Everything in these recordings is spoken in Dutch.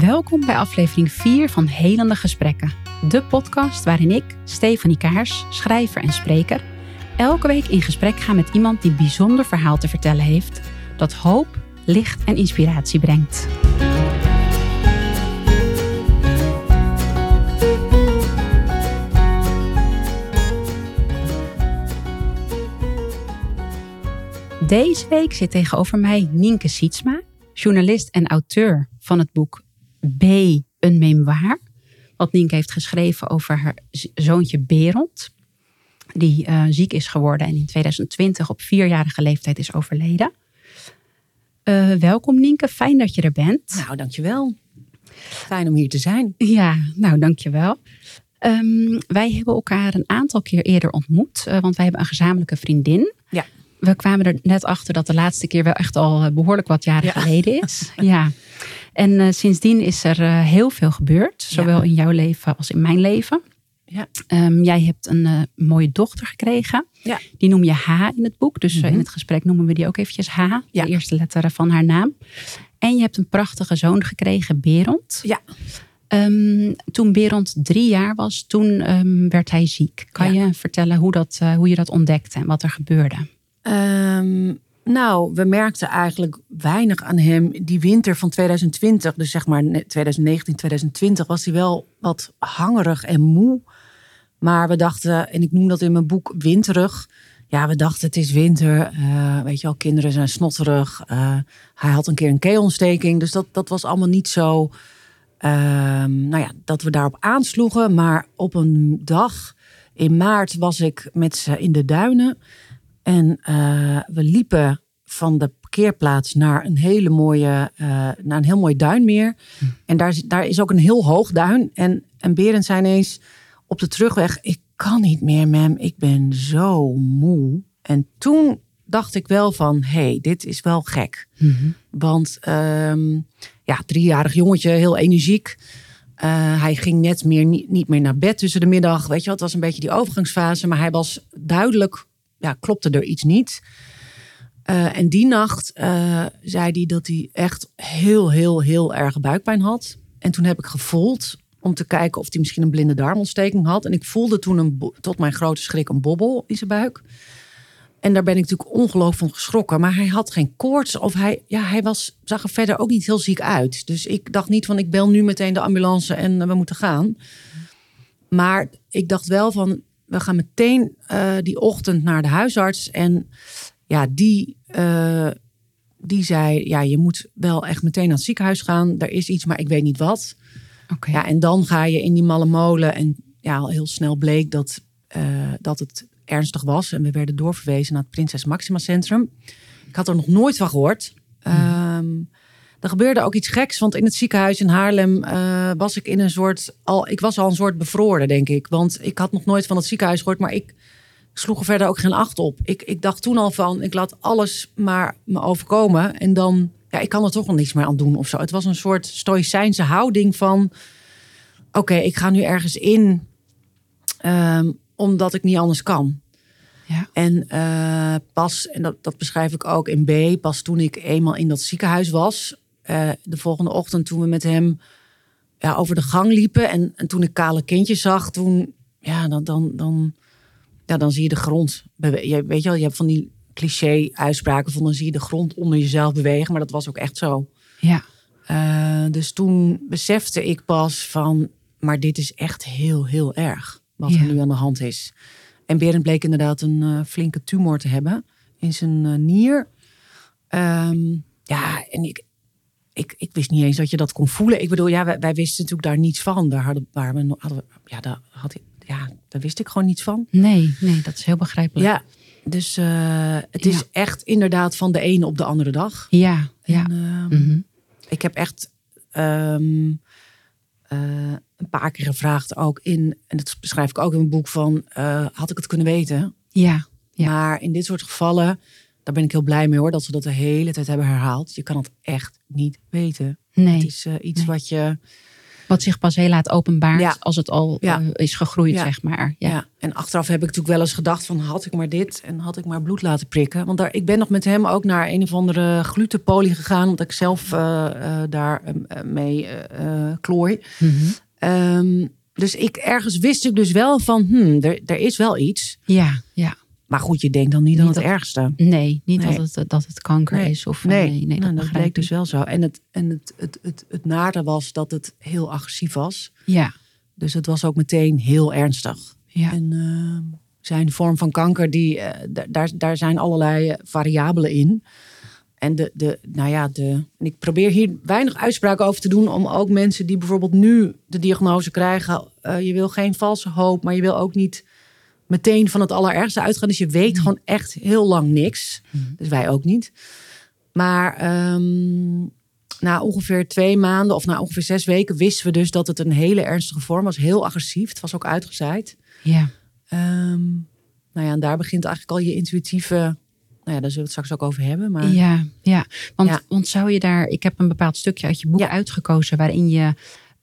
Welkom bij aflevering 4 van Helende Gesprekken. De podcast waarin ik, Stefanie Kaars, schrijver en spreker, elke week in gesprek ga met iemand die bijzonder verhaal te vertellen heeft, dat hoop, licht en inspiratie brengt. Deze week zit tegenover mij Nienke Sietsma, journalist en auteur van het boek B, een memoir. Wat Nienke heeft geschreven over haar zoontje Berend. Die uh, ziek is geworden en in 2020 op vierjarige leeftijd is overleden. Uh, welkom Nienke, fijn dat je er bent. Nou, dankjewel. Fijn om hier te zijn. Ja, nou dankjewel. Um, wij hebben elkaar een aantal keer eerder ontmoet, uh, want wij hebben een gezamenlijke vriendin. Ja. We kwamen er net achter dat de laatste keer wel echt al behoorlijk wat jaren ja. geleden is. ja. En uh, sindsdien is er uh, heel veel gebeurd, zowel ja. in jouw leven als in mijn leven. Ja. Um, jij hebt een uh, mooie dochter gekregen. Ja. Die noem je H in het boek. Dus mm -hmm. in het gesprek noemen we die ook eventjes H. Ja. De eerste letteren van haar naam. En je hebt een prachtige zoon gekregen, Berend. Ja. Um, toen Berend drie jaar was, toen um, werd hij ziek. Kan je vertellen hoe, dat, hoe je dat ontdekte en wat er gebeurde? Um, nou, we merkten eigenlijk weinig aan hem. Die winter van 2020, dus zeg maar 2019, 2020, was hij wel wat hangerig en moe. Maar we dachten, en ik noem dat in mijn boek winterig. Ja, we dachten het is winter. Uh, weet je wel, kinderen zijn snotterig. Uh, hij had een keer een keelontsteking. Dus dat, dat was allemaal niet zo. Uh, nou ja, dat we daarop aansloegen. Maar op een dag in maart was ik met ze in de duinen. En uh, we liepen van de parkeerplaats naar een hele mooie, uh, naar een heel mooi duinmeer. Hm. En daar, daar is ook een heel hoog duin. En, en Berend zei ineens op de terugweg: Ik kan niet meer, mem. Ik ben zo moe. En toen dacht ik wel van: hé, hey, dit is wel gek. Mm -hmm. Want um, ja, driejarig jongetje, heel energiek. Uh, hij ging net meer, niet, niet meer naar bed tussen de middag. Weet je, het was een beetje die overgangsfase. Maar hij was duidelijk ja, klopte er iets niet. Uh, en die nacht uh, zei hij dat hij echt heel, heel, heel erg buikpijn had. En toen heb ik gevoeld om te kijken of hij misschien een blinde darmontsteking had. En ik voelde toen een, tot mijn grote schrik een bobbel in zijn buik. En daar ben ik natuurlijk ongelooflijk van geschrokken. Maar hij had geen koorts of hij, ja, hij was, zag er verder ook niet heel ziek uit. Dus ik dacht niet van ik bel nu meteen de ambulance en we moeten gaan. Maar ik dacht wel van we gaan meteen uh, die ochtend naar de huisarts. En ja, die, uh, die zei: Ja, je moet wel echt meteen naar het ziekenhuis gaan. Er is iets, maar ik weet niet wat. Okay. Ja, en dan ga je in die malle molen. En ja, al heel snel bleek dat, uh, dat het ernstig was. En we werden doorverwezen naar het Prinses Maxima Centrum. Ik had er nog nooit van gehoord. Mm. Um, er gebeurde ook iets geks, want in het ziekenhuis in Haarlem uh, was ik in een soort. Al, ik was al een soort bevroren, denk ik. Want ik had nog nooit van het ziekenhuis gehoord, maar ik sloeg er verder ook geen acht op. Ik, ik dacht toen al van: ik laat alles maar me overkomen. En dan, ja, ik kan er toch nog niets meer aan doen of zo. Het was een soort stoïcijnse houding van: oké, okay, ik ga nu ergens in, um, omdat ik niet anders kan. Ja. En uh, pas, en dat, dat beschrijf ik ook in B, pas toen ik eenmaal in dat ziekenhuis was, uh, de volgende ochtend toen we met hem ja, over de gang liepen en, en toen ik kale kindjes zag, toen, ja, dan, dan, dan, ja, dan zie je de grond. Je, weet je wel, je hebt van die cliché-uitspraken van dan zie je de grond onder jezelf bewegen, maar dat was ook echt zo. Ja. Uh, dus toen besefte ik pas van, maar dit is echt heel, heel erg wat ja. er nu aan de hand is. En Berend bleek inderdaad een uh, flinke tumor te hebben in zijn uh, nier. Um, ja, en ik, ik, ik wist niet eens dat je dat kon voelen. Ik bedoel, ja, wij, wij wisten natuurlijk daar niets van. Daar hadden, waar we, hadden ja, daar, had ik, ja, daar wist ik gewoon niets van. Nee, nee, dat is heel begrijpelijk. Ja, dus uh, het is ja. echt inderdaad van de ene op de andere dag. Ja, ja. En, mm -hmm. Ik heb echt um, een paar keer gevraagd ook in, en dat beschrijf ik ook in mijn boek van, uh, had ik het kunnen weten? Ja, ja. Maar in dit soort gevallen, daar ben ik heel blij mee hoor, dat ze dat de hele tijd hebben herhaald. Je kan het echt niet weten. Nee. Het is uh, iets nee. wat je, Wat zich pas heel laat openbaart Ja. als het al Ja. eh, is gegroeid, Ja. zeg maar. Ja. En achteraf heb ik natuurlijk wel eens gedacht van had ik maar dit en had ik maar bloed laten prikken. Want daar, ik ben nog met hem ook naar een of andere glutenpolie gegaan, omdat ik zelf eh, eh, daar eh, mee eh, eh, klooi. Ehm, dus ik ergens wist ik dus wel van, hmm, er, er is wel iets. ja, ja. Maar goed, je denkt dan niet, aan het dat- ergste. Nee, niet Nee. Dat, het, dat het kanker Nee. is. Of, Nee, nee, nee, nou, dat bleek dus wel zo. En het, en het, het, het, het nare was dat het heel agressief was. Ja, Dus het was ook meteen heel ernstig. ja. En eh, zijn vorm van kanker, die, eh, da- daar, daar zijn allerlei eh, variabelen in. En de, de, nou ja, de, en ik probeer hier weinig uitspraken over te doen, om ook mensen die bijvoorbeeld nu de diagnose krijgen, eh, je wil geen valse hoop, maar je wil ook niet meteen van het allerergste uitgaan. Dus je weet gewoon echt heel lang niks. Dus wij ook niet. Maar ehm, na ongeveer twee maanden of na ongeveer zes weken wisten we dus dat het een hele ernstige vorm was. Heel agressief. Het was ook uitgezaaid. ja. Ehm, nou ja, en daar begint eigenlijk al je intuïtieve. Nou ja, daar zullen we het straks ook over hebben. Maar Ja, ja. Want, Ja. want zou je daar... Ik heb een bepaald stukje uit je boek Ja. uitgekozen... waarin je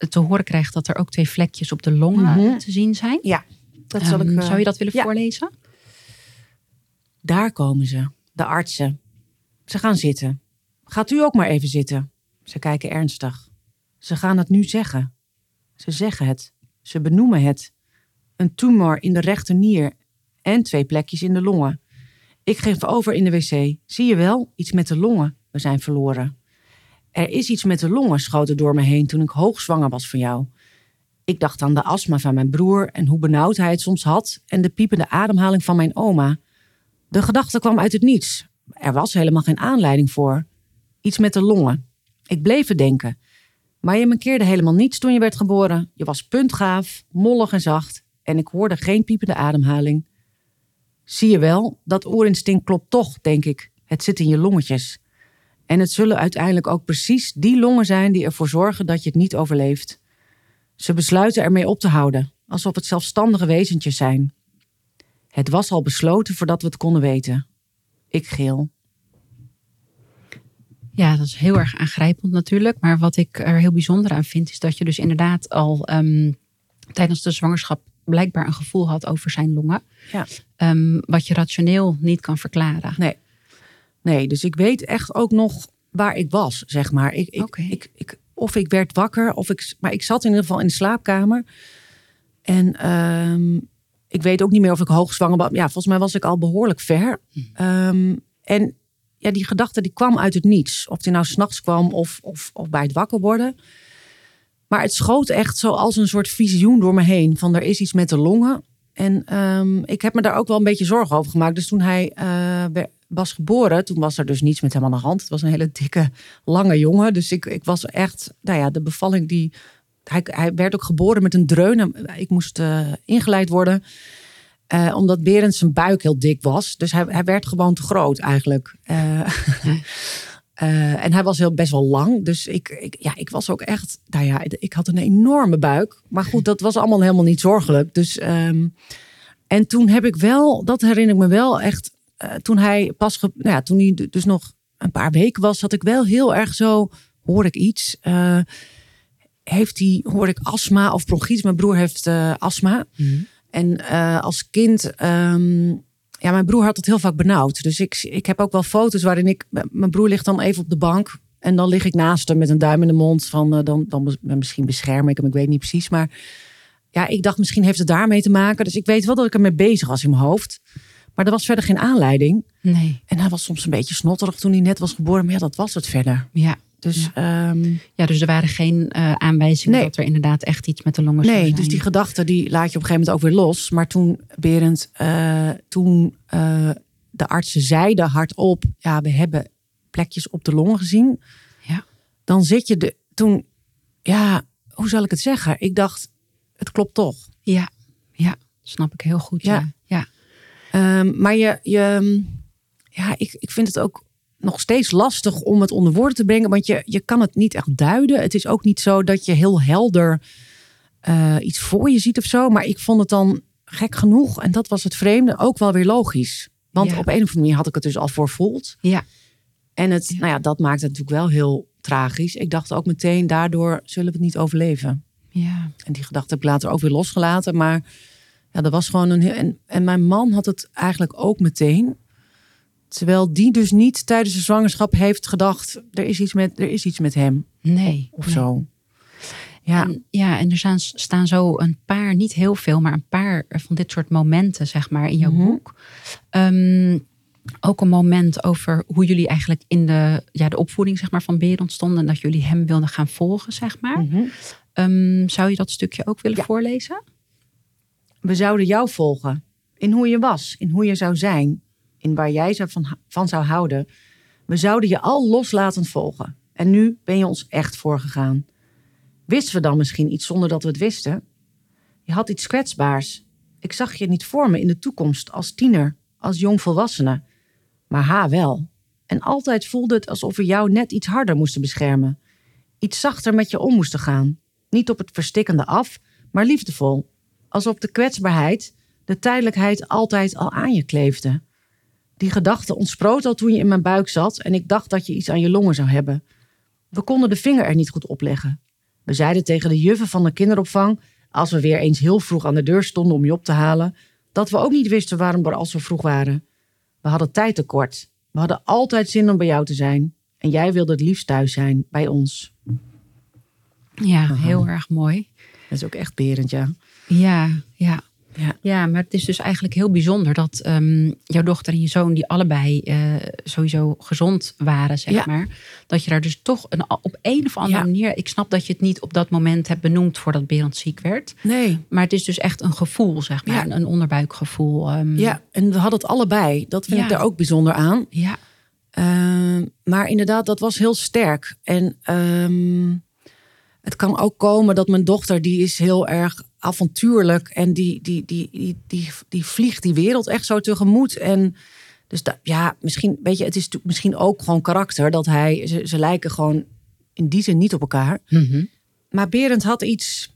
te horen krijgt dat er ook twee vlekjes op de longen Mhm. te zien zijn. ja, dat zal ik. Ehm, eh, zou je dat willen ja. voorlezen? Daar komen ze, de artsen. Ze gaan zitten. Gaat u ook maar even zitten. Ze kijken ernstig. Ze gaan het nu zeggen. Ze zeggen het. Ze benoemen het. Een tumor in de rechternier en twee plekjes in de longen. Ik geef over in de wc. Zie je wel, iets met de longen. We zijn verloren. Er is iets met de longen, schoot er door me heen toen ik hoogzwanger was van jou. Ik dacht aan de astma van mijn broer en hoe benauwd hij het soms had en de piepende ademhaling van mijn oma. De gedachte kwam uit het niets. Er was helemaal geen aanleiding voor. Iets met de longen. Ik bleef het denken. Maar je mankeerde helemaal niets toen je werd geboren. Je was puntgaaf, mollig en zacht. En ik hoorde geen piepende ademhaling. Zie je wel, dat oorinstinct klopt toch, denk ik. Het zit in je longetjes. En het zullen uiteindelijk ook precies die longen zijn die ervoor zorgen dat je het niet overleeft. Ze besluiten ermee op te houden, alsof het zelfstandige wezentjes zijn. Het was al besloten voordat we het konden weten. Ik geel. Ja, dat is heel erg aangrijpend natuurlijk. Maar wat ik er heel bijzonder aan vind, is dat je dus inderdaad al ehm, tijdens de zwangerschap blijkbaar een gevoel had over zijn longen. Ja. Ehm, wat je rationeel niet kan verklaren. Nee. Nee, dus ik weet echt ook nog waar ik was, zeg maar. Ik, ik, ik, of ik werd wakker, of ik, maar ik zat in ieder geval in de slaapkamer. En ehm, ik weet ook niet meer of ik hoogzwanger was. Ja, volgens mij was ik al behoorlijk ver. Ehm, en ja, die gedachte die kwam uit het niets. Of die nou s'nachts kwam of, of, of bij het wakker worden. Maar het schoot echt zo als een soort visioen door me heen. Van er is iets met de longen. En ehm, ik heb me daar ook wel een beetje zorgen over gemaakt. Dus toen hij wer- was geboren, toen was er dus niets met hem aan de hand. Het was een hele dikke, lange jongen. Dus ik, ik was echt, nou ja, de bevalling die... Hij, hij werd ook geboren met een dreun. En Ik moest eh, ingeleid worden. eh, omdat Berend zijn buik heel dik was. Dus hij, hij werd gewoon te groot eigenlijk. Eh, eh, en hij was heel, best wel lang. Dus ik, ik, ja, ik was ook echt... Nou ja, ik had een enorme buik. Maar goed, dat was allemaal helemaal niet zorgelijk. Dus, ehm, en toen heb ik wel... Dat herinner ik me wel echt... eh, toen hij pas... Nou ja, toen hij dus nog een paar weken was... had ik wel heel erg zo... Hoor ik iets... eh, heeft hij, hoor ik astma of bronchitis. Mijn broer heeft eh, astma. En eh, als kind, ehm, ja, mijn broer had het heel vaak benauwd. Dus ik, ik heb ook wel foto's waarin ik, mijn broer ligt dan even op de bank. En dan lig ik naast hem met een duim in de mond. Van, dan, dan misschien bescherm ik hem, ik weet niet precies. Maar ja, ik dacht misschien heeft het daarmee te maken. Dus ik weet wel dat ik ermee bezig was in mijn hoofd. Maar er was verder geen aanleiding. Nee, En hij was soms een beetje snotterig toen hij net was geboren. Maar ja, dat was het verder. ja. Dus Ja. ehm, Ja, dus er waren geen eh, aanwijzingen Nee. dat er inderdaad echt iets met de longen Nee, zijn. dus die gedachte die laat je op een gegeven moment ook weer los. Maar toen, Berend, eh, toen eh, de artsen zeiden hardop... ja, we hebben plekjes op de longen gezien. Ja. Dan zit je de, toen... Ja, hoe zal ik het zeggen? Ik dacht, het klopt toch. Ja, ja, snap ik heel goed. Ja, Ja. Ehm, maar je, je, ja, ik, ik vind het ook nog steeds lastig om het onder woorden te brengen. Want je, je kan het niet echt duiden. Het is ook niet zo dat je heel helder eh, iets voor je ziet of zo. Maar ik vond het dan gek genoeg, en dat was het vreemde, ook wel weer logisch. Want Ja. op een of andere manier had ik het dus al voorvoeld. ja. En het, Ja. nou ja, dat maakt het natuurlijk wel heel tragisch. Ik dacht ook meteen, daardoor zullen we het niet overleven. Ja. En die gedachte heb ik later ook weer losgelaten. Maar ja, dat was gewoon een heel. En, en mijn man had het eigenlijk ook meteen. Terwijl die dus niet tijdens de zwangerschap heeft gedacht: er is iets met, er is iets met hem Nee. of nee. zo. Ja, En, ja, en er staan, staan zo een paar, niet heel veel, maar een paar van dit soort momenten, zeg maar, in jouw Mhm. boek. Ehm, ook een moment over hoe jullie eigenlijk in de, ja, de opvoeding zeg maar, van Berend stonden. En dat jullie hem wilden gaan volgen, zeg maar. Mhm. Ehm, zou je dat stukje ook willen Ja. voorlezen? We zouden jou volgen. In hoe je was, in hoe je zou zijn, in waar jij van, van zou houden. We zouden je al loslatend volgen. En nu ben je ons echt voorgegaan. Wisten we dan misschien iets zonder dat we het wisten? Je had iets kwetsbaars. Ik zag je niet voor me in de toekomst als tiener, als jongvolwassene. Maar ha wel. En altijd voelde het alsof we jou net iets harder moesten beschermen. Iets zachter met je om moesten gaan. Niet op het verstikkende af, maar liefdevol. Alsof de kwetsbaarheid, de tijdelijkheid altijd al aan je kleefde. Die gedachte ontsproot al toen je in mijn buik zat en ik dacht dat je iets aan je longen zou hebben. We konden de vinger er niet goed op leggen. We zeiden tegen de juffen van de kinderopvang, als we weer eens heel vroeg aan de deur stonden om je op te halen, dat we ook niet wisten waarom we al zo vroeg waren. We hadden tijd tekort. We hadden altijd zin om bij jou te zijn. En jij wilde het liefst thuis zijn, bij ons. Ja, heel erg mooi. Dat is ook echt berend, ja. Ja, ja. Ja. Ja, maar het is dus eigenlijk heel bijzonder dat ehm, jouw dochter en je zoon, die allebei eh, sowieso gezond waren, zeg Ja. maar. Dat je daar dus toch een, op een of andere Ja. manier. Ik snap dat je het niet op dat moment hebt benoemd voordat Berend ziek werd. Nee, Maar het is dus echt een gevoel, zeg maar. Ja. Een, een onderbuikgevoel. ehm, Ja, en we hadden het allebei. Dat vind ik daar ook bijzonder aan. ja. Ehm, maar inderdaad, dat was heel sterk. En het kan ook komen dat mijn dochter, die is heel erg avontuurlijk. En die, die, die, die, die, die vliegt die wereld echt zo tegemoet. En dus ja, misschien, weet je, het is misschien ook gewoon karakter. Dat hij, ze, ze lijken gewoon in die zin niet op elkaar. Mhm. Maar Berend had iets.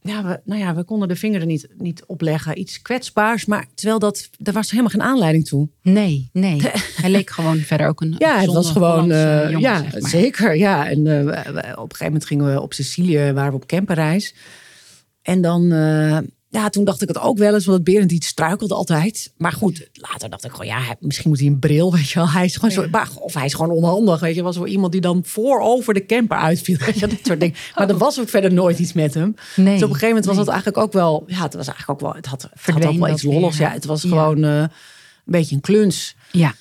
Ja, we, nou ja, we konden de vinger er niet, niet op leggen. Iets kwetsbaars. Maar terwijl dat. Er was helemaal geen aanleiding toe. Nee, nee. Hij leek gewoon verder ook een. Ja, het was gewoon. Eh, jongen, ja, zeg maar. zeker. Ja, en eh, op een gegeven moment gingen we op Sicilië, waren we op camperreis. En dan, eh, ja, toen dacht ik het ook wel eens, want Berend iets struikelde altijd. Maar goed, later dacht ik gewoon, ja, hij- misschien moet hij een bril, weet je wel. Hij is gewoon zo, maar, of hij is gewoon onhandig, weet je. Was wel iemand die dan voor over de camper uitviel, weet je, dat soort dingen. Maar er was ook verder nooit iets met hem. Nee, Dus op een gegeven moment was nee. het eigenlijk ook wel, ja, het was eigenlijk ook wel, het had, het had ook wel dat iets lolligs. Ja, het was gewoon eh, een beetje een kluns. Ja.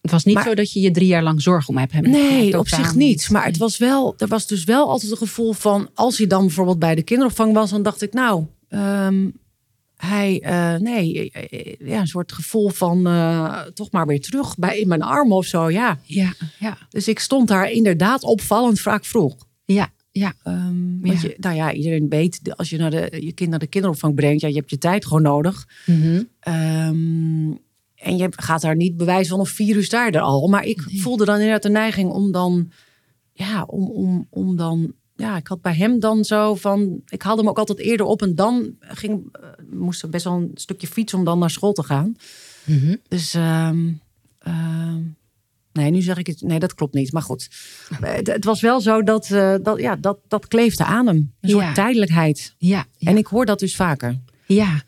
Het was niet Maar- zo dat je je drie jaar lang zorgen om hebt. Nee, op zich niet. Maar het was wel, er was dus wel altijd een gevoel van, als hij dan bijvoorbeeld bij de kinderopvang was, dan dacht ik, nou, ehm, hij, eh, nee, eh, eh, ja, een soort gevoel van toch maar weer terug bij in mijn arm of zo, ja. Ja, ja, Dus ik stond daar inderdaad opvallend vaak vroeg. ja, ja. Ehm, want Ja. je, nou ja, iedereen weet, als je naar de, je kind naar de kinderopvang brengt, ja, je hebt je tijd gewoon nodig. Ehm, en je gaat daar niet bewijs van uur sta je er al. Maar ik voelde dan inderdaad de neiging om dan, ja, om, om, om dan, ja, ik had bij hem dan zo van, ik haalde hem ook altijd eerder op en dan ging, eh, moest er best wel een stukje fietsen om dan naar school te gaan. Mhm. Dus, ehm, ehm, nee, nu zeg ik het, nee, dat klopt niet. Maar goed, het, het was wel zo dat, eh, dat, ja, dat, dat kleefde aan hem. Een soort Ja. tijdelijkheid. Ja, ja. En ik hoor dat dus vaker. Ja,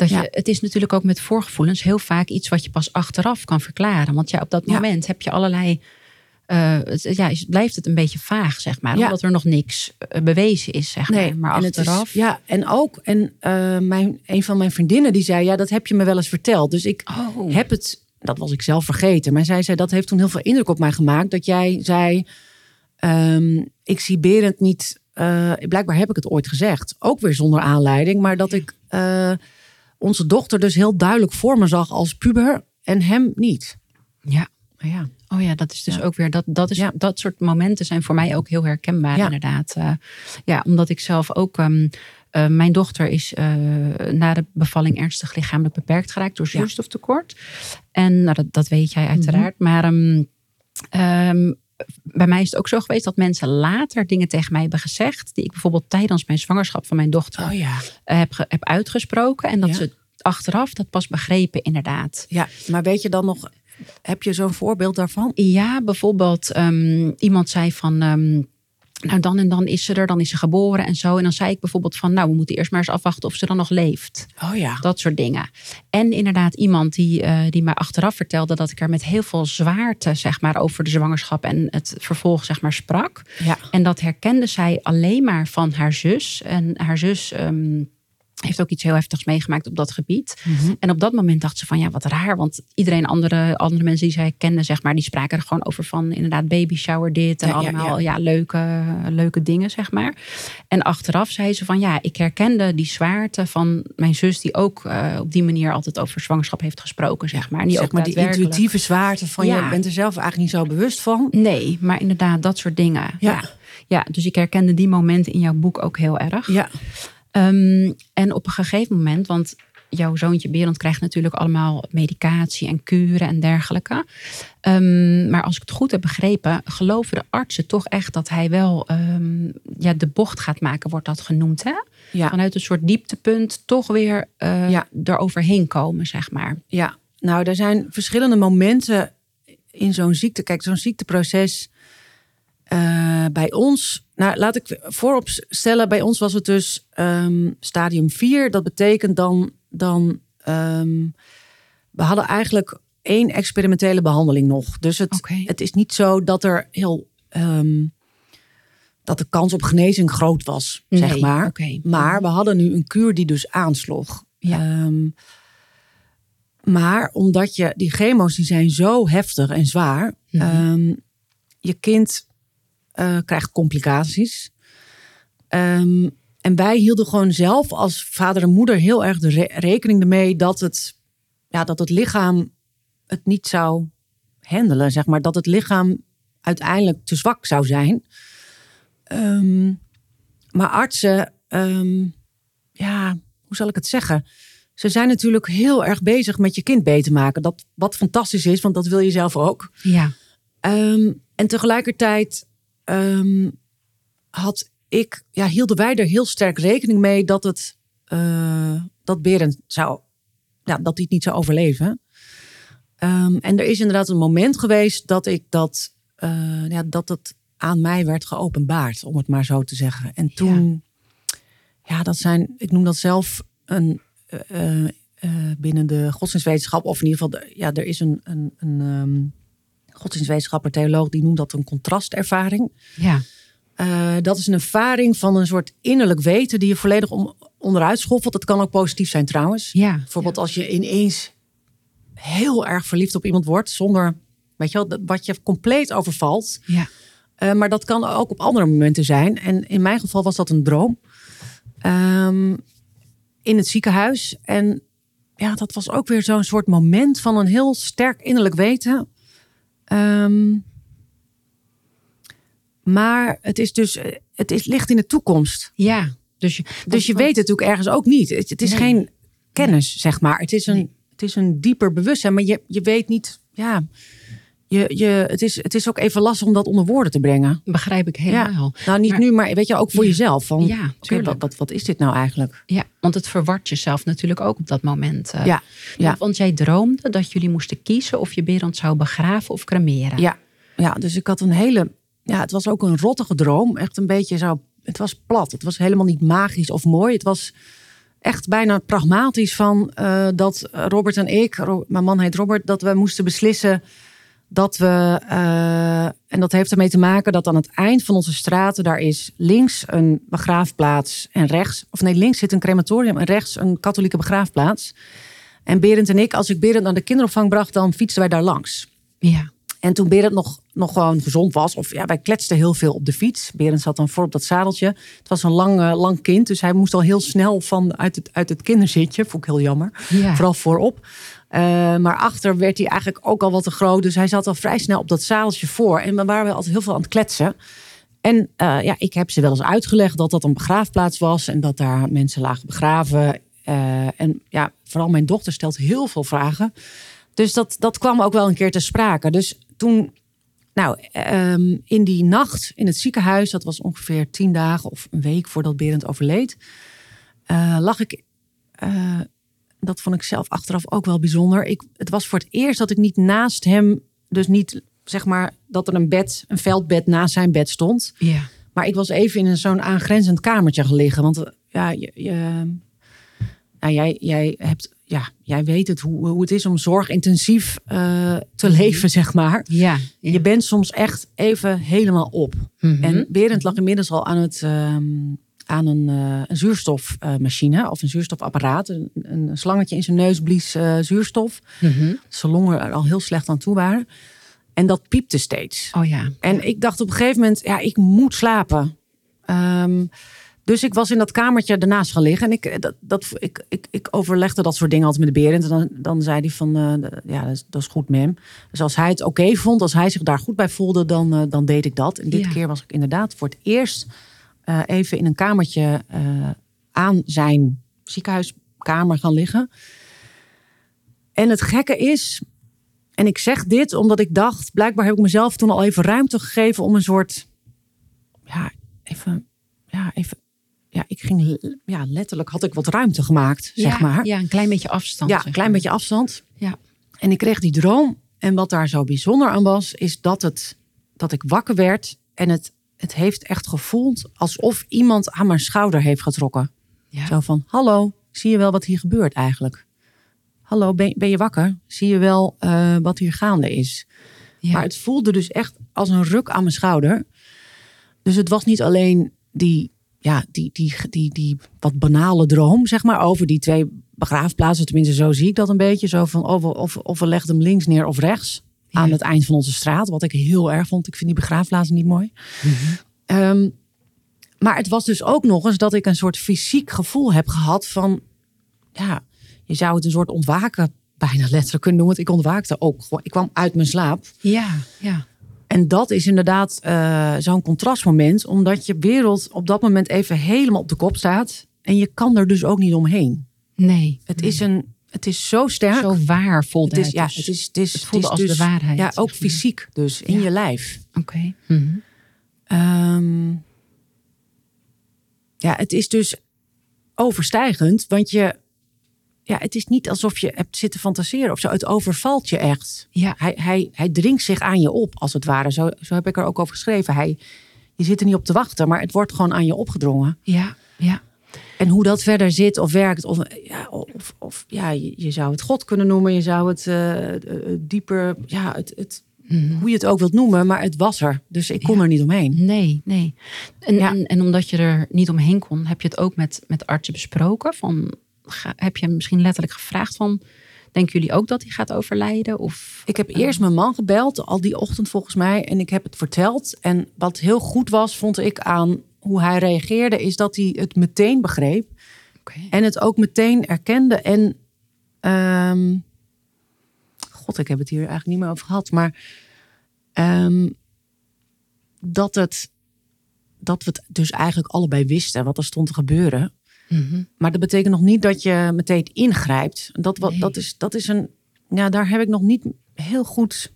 dat je, Ja. het is natuurlijk ook met voorgevoelens heel vaak iets wat je pas achteraf kan verklaren. Want ja, op dat Ja. moment heb je allerlei. eh, het, ja, is- blijft het een beetje vaag, zeg maar. Ja. Omdat er nog niks eh, bewezen is, zeg maar. Maar is- achteraf. ja, en ook, en eh, mijn, een van mijn vriendinnen die zei, ja, dat heb je me wel eens verteld. Dus ik Oh. heb het, dat was ik zelf vergeten. Maar zij zei, dat heeft toen heel veel indruk op mij gemaakt. Dat jij zei, ehm, ik zie Berend niet, blijkbaar heb ik het ooit gezegd. Ook weer zonder aanleiding. Maar dat ik onze dochter dus heel duidelijk voor me zag als puber en hem niet. Ja. Ja, Oh ja, dat is dus Ja. ook weer dat dat is Ja. dat soort momenten zijn voor mij ook heel herkenbaar Ja. inderdaad. Eh, ja, omdat ik zelf ook ehm, eh, mijn dochter is eh, na de bevalling ernstig lichamelijk beperkt geraakt door zuurstoftekort. En nou, dat, dat weet jij uiteraard. Mhm. Maar ehm, ehm, bij mij is het ook zo geweest dat mensen later dingen tegen mij hebben gezegd die ik bijvoorbeeld tijdens mijn zwangerschap van mijn dochter oh ja. heb, heb uitgesproken en dat Ja. ze achteraf dat pas begrepen inderdaad. Ja, maar weet je dan nog, heb je zo'n voorbeeld daarvan? Ja, bijvoorbeeld ehm, iemand zei van... ehm, nou dan en dan is ze er, dan is ze geboren en zo. En dan zei ik bijvoorbeeld van, nou we moeten eerst maar eens afwachten of ze dan nog leeft. Oh ja. Dat soort dingen. En inderdaad iemand die, uh, die mij achteraf vertelde dat ik er met heel veel zwaarte, zeg maar, over de zwangerschap en het vervolg, zeg maar, sprak. Ja. En dat herkende zij alleen maar van haar zus. En haar zus. Um, heeft ook iets heel heftigs meegemaakt op dat gebied. Mm -hmm. En op dat moment dacht ze van ja, wat raar. Want iedereen, andere, andere mensen die zij kende, zeg maar, die spraken er gewoon over van inderdaad baby shower dit. En Ja, allemaal ja. ja, leuke, leuke dingen, zeg maar. En achteraf zei ze van ja, ik herkende die zwaarte van mijn zus, die ook eh, op die manier altijd over zwangerschap heeft gesproken, zeg maar. En die zeg ook maar die intuïtieve zwaarte van Ja. je bent er zelf eigenlijk niet zo bewust van. Nee, maar inderdaad, dat soort dingen. Ja. Ja. ja. dus ik herkende die momenten in jouw boek ook heel erg. Ja, Ehm, en op een gegeven moment, want jouw zoontje Berend krijgt natuurlijk allemaal medicatie en kuren en dergelijke. Ehm, maar als ik het goed heb begrepen, geloven de artsen toch echt dat hij wel ehm, ja, de bocht gaat maken, wordt dat genoemd. Hè? ja. Vanuit een soort dieptepunt toch weer eh Ja. eroverheen komen, zeg maar. Ja, nou, er zijn verschillende momenten in zo'n ziekte. Kijk, zo'n ziekteproces eh, bij ons. Nou, laat ik voorop stellen, bij ons was het dus ehm, stadium 4. Dat betekent dan, dan ehm, we hadden eigenlijk één experimentele behandeling nog. Dus het, het is niet zo dat er heel ehm, dat de kans op genezing groot was, zeg maar. Maar we hadden nu een kuur die dus aansloeg. Ja. Maar omdat je die chemo's die zijn zo heftig en zwaar, Mhm. je kind eh, krijgt complicaties. Ehm, en wij hielden gewoon zelf als vader en moeder heel erg de re- rekening ermee dat het, ja, dat het lichaam het niet zou handelen, zeg maar. Dat het lichaam uiteindelijk te zwak zou zijn. Ehm, maar artsen, ehm, ja, hoe zal ik het zeggen? Ze zijn natuurlijk heel erg bezig met je kind beter maken. Dat, wat fantastisch is, want dat wil je zelf ook. Ja, en tegelijkertijd ehm, had ik, ja, hielden wij er heel sterk rekening mee dat het eh, dat Berend zou, ja, dat hij het niet zou overleven. Ehm, en er is inderdaad een moment geweest dat ik dat, eh, ja, dat het aan mij werd geopenbaard, om het maar zo te zeggen. En toen, ja, dat zijn, ik noem dat zelf een eh, binnen de godsdienstwetenschap, of in ieder geval, de- ja, er is een, een, een ehm, godsdienstwetenschapper, theoloog, die noemt dat een contrastervaring. ja, Eh, dat is een ervaring van een soort innerlijk weten die je volledig om, onderuit schoffelt. Dat kan ook positief zijn trouwens. ja. Bijvoorbeeld als je ineens heel erg verliefd op iemand wordt, zonder, weet je wel, dat- wat je compleet overvalt. Ja, Eh, maar dat kan ook op andere momenten zijn. En in mijn geval was dat een droom. Ehm, in het ziekenhuis. En ja, dat was ook weer zo'n soort moment van een heel sterk innerlijk weten. Ehm, maar het is dus, eh, het is, ligt in de toekomst. ja. Dus je, Dus je weet het natuurlijk ergens ook niet. Het, het is Nee. geen kennis, zeg maar. Het is een, Nee. het is een dieper bewustzijn. Maar je, je weet niet, ja. Je, je, het, is, het is ook even lastig om dat onder woorden te brengen. begrijp ik helemaal. Nou, niet Maar- nu, maar weet je, ook voor Ja. jezelf. Van, Ja, wat, wat, wat is dit nou eigenlijk? Ja, want het verwart jezelf natuurlijk ook op dat moment. eh. Ja, ja. Want jij droomde dat jullie moesten kiezen of je Berend zou begraven of cremeren. Ja, ja, dus ik had een hele... Ja, het was ook een rottige droom. Echt een beetje zo... Het was plat. Het was helemaal niet magisch of mooi. Het was echt bijna pragmatisch van eh, dat Robert en ik... Mijn man heet Robert, dat we moesten beslissen dat we... eh, en dat heeft ermee te maken dat aan het eind van onze straten... daar is links een begraafplaats en rechts... Of nee, links zit een crematorium en rechts een katholieke begraafplaats. En Berend en ik, als ik Berend naar de kinderopvang bracht... dan fietsten wij daar langs. Ja, En toen Berend nog, nog gewoon gezond was, of ja, wij kletsten heel veel op de fiets. Berend zat dan voor op dat zadeltje. Het was een lang, eh, lang kind, dus hij moest al heel snel van uit het, uit het kinderzitje. Vond ik heel jammer. Ja. Vooral voorop. Eh, maar achter werd hij eigenlijk ook al wat te groot. Dus hij zat al vrij snel op dat zadeltje voor. En we waren wel altijd heel veel aan het kletsen. En eh, ja, ik heb ze wel eens uitgelegd dat dat een begraafplaats was. En dat daar mensen lagen begraven. Eh, en ja, vooral mijn dochter stelt heel veel vragen. Dus dat, dat kwam ook wel een keer te sprake. Dus toen, nou, ehm, in die nacht in het ziekenhuis, dat was ongeveer tien dagen of een week voordat Berend overleed, lag ik. Dat vond ik zelf achteraf ook wel bijzonder. Ik, het was voor het eerst dat ik niet naast hem, dus niet zeg maar dat er een bed, een veldbed naast zijn bed stond. ja, Maar ik was even in zo'n aangrenzend kamertje gelegen. Want eh, ja, je, je, nou, jij, jij, hebt, ja, jij weet het, hoe, hoe het is om zorgintensief uh, te leven, zeg maar. Ja, ja. Je bent soms echt even helemaal op. Mhm. En Berend lag inmiddels al aan, het, ehm, aan een, eh, een zuurstofmachine of een zuurstofapparaat. Een, een slangetje in zijn neus blies eh, zuurstof. Mhm. Zijn longen er al heel slecht aan toe waren. En dat piepte steeds. Oh ja. En ik dacht op een gegeven moment, ja, ik moet slapen. Ehm, dus ik was in dat kamertje ernaast gaan liggen. En ik, dat, dat, ik, ik, ik overlegde dat soort dingen altijd met de Berend. En dan, dan zei hij van, eh, ja, dat is, dat is goed, mem. Dus als hij het oké vond, als hij zich daar goed bij voelde, dan, eh, dan deed ik dat. En dit Ja. keer was ik inderdaad voor het eerst eh, even in een kamertje eh, aan zijn ziekenhuiskamer gaan liggen. En het gekke is, en ik zeg dit omdat ik dacht, blijkbaar heb ik mezelf toen al even ruimte gegeven om een soort, ja, even, ja, even, ja, ik ging, ja, letterlijk had ik wat ruimte gemaakt, zeg ja, maar. Ja, een klein beetje afstand. Ja, zeg een klein beetje afstand. Ja. En ik kreeg die droom. En wat daar zo bijzonder aan was, is dat, het, dat ik wakker werd. En het, het heeft echt gevoeld alsof iemand aan mijn schouder heeft getrokken. Ja. Zo van, hallo, zie je wel wat hier gebeurt eigenlijk? Hallo, ben, ben je wakker? Zie je wel eh, wat hier gaande is? Ja. Maar het voelde dus echt als een ruk aan mijn schouder. Dus het was niet alleen die, ja, die, die, die, die wat banale droom, zeg maar, over die twee begraafplaatsen. Tenminste, zo zie ik dat een beetje. Zo van, of, we- of, of we legden hem links neer of rechts. Ja. Aan het eind van onze straat. Wat ik heel erg vond. Ik vind die begraafplaatsen niet mooi. Mhm. Ehm, maar het was dus ook nog eens dat ik een soort fysiek gevoel heb gehad van, ja, je zou het een soort ontwaken bijna letterlijk kunnen noemen. Want ik ontwaakte ook. Ik kwam uit mijn slaap. ja, ja. En dat is inderdaad eh, zo'n contrastmoment, omdat je wereld op dat moment even helemaal op de kop staat. En je kan er dus ook niet omheen. Nee. Het, is, een, het is zo sterk. Zo waar voelde het het. is, ja, dus. het, is, het, is, Het voelde is als de dus- waarheid, Ja, ook fysiek dus, in Ja. je lijf. Oké. Mhm. Ehm, ja, het is dus overstijgend, want je, ja, het is niet alsof je hebt zitten fantaseren of zo. Het overvalt je echt. Ja. Hij, hij, hij dringt zich aan je op, als het ware. Zo, zo heb ik er ook over geschreven. Hij, je zit er niet op te wachten, maar het wordt gewoon aan je opgedrongen. Ja, ja. En hoe dat verder zit of werkt, of, ja, of, of ja, je, je zou het God kunnen noemen, je zou het eh, eh, dieper, ja, het, het, Mhm. hoe je het ook wilt noemen, maar het was er. Dus ik kon Ja. er niet omheen. Nee, nee. En, Ja. en, en omdat je er niet omheen kon, heb je het ook met, met artsen besproken? Van, ga- heb je hem misschien letterlijk gevraagd van, denken jullie ook dat hij gaat overlijden? Of, Ik heb eerst mijn man gebeld, al die ochtend volgens mij, en ik heb het verteld. En wat heel goed was, vond ik aan hoe hij reageerde, is dat hij het meteen begreep. En het ook meteen erkende. En ehm, god, ik heb het hier eigenlijk niet meer over gehad. Maar ehm, dat, het, dat we het dus eigenlijk allebei wisten wat er stond te gebeuren. Mhm. Maar dat betekent nog niet dat je meteen ingrijpt. Dat, wat, Nee. dat, is, dat is een. Ja, daar heb ik nog niet heel goed.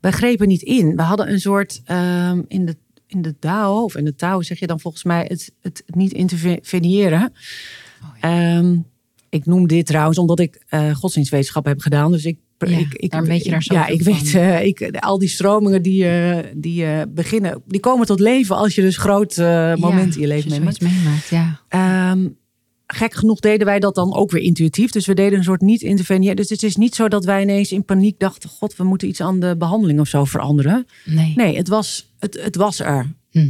Wij grepen niet in. We hadden een soort. ehm, in, de, in de Tao, of in de Tao zeg je dan volgens mij het, het niet interveneren. Oh, Ehm, ik noem dit trouwens omdat ik eh godsdienstwetenschap heb gedaan. Dus ik. Ja, ik, ik daarom weet je daar Ja, zoveel ik van. weet. eh, ik, al die stromingen die, eh, die beginnen. Die komen tot leven als je dus groot moment in je leven meemaakt. meemaakt. Ja. Ehm, gek genoeg deden wij dat dan ook weer intuïtief. Dus we deden een soort niet interveneren. Dus het is niet zo dat wij ineens in paniek dachten: God, we moeten iets aan de behandeling of zo veranderen. Nee. Nee, het was, het, het was er. Mhm.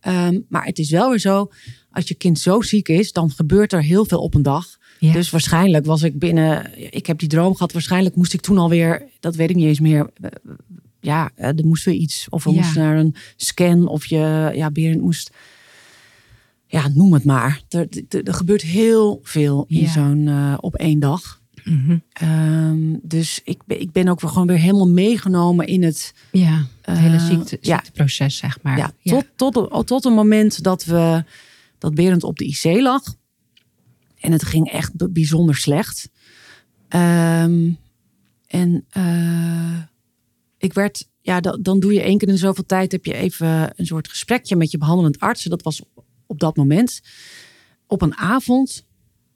Ehm, maar het is wel weer zo: als je kind zo ziek is, dan gebeurt er heel veel op een dag. Ja. Dus waarschijnlijk was ik binnen. Ik heb die droom gehad. Waarschijnlijk moest ik toen alweer. Dat weet ik niet eens meer. eh, Ja, eh, er moest weer iets. Of we Ja. moesten naar een scan. Of je. Ja, Berend moest. Ja, noem het maar. Er, er, er gebeurt heel veel in Ja. zo'n. eh, op één dag. Mhm. Ehm, dus ik ben, ik ben ook weer gewoon weer helemaal meegenomen in het. ja, het hele Eh, ziekte, ja. ziekteproces, zeg maar. ja, tot, tot, tot een moment dat we. Dat Berend op de IC lag. En het ging echt bijzonder slecht. Ehm, en eh, ik werd, ja, dan, dan doe je één keer in zoveel tijd, heb je even een soort gesprekje met je behandelend arts. Dat was op, dat moment, op een avond.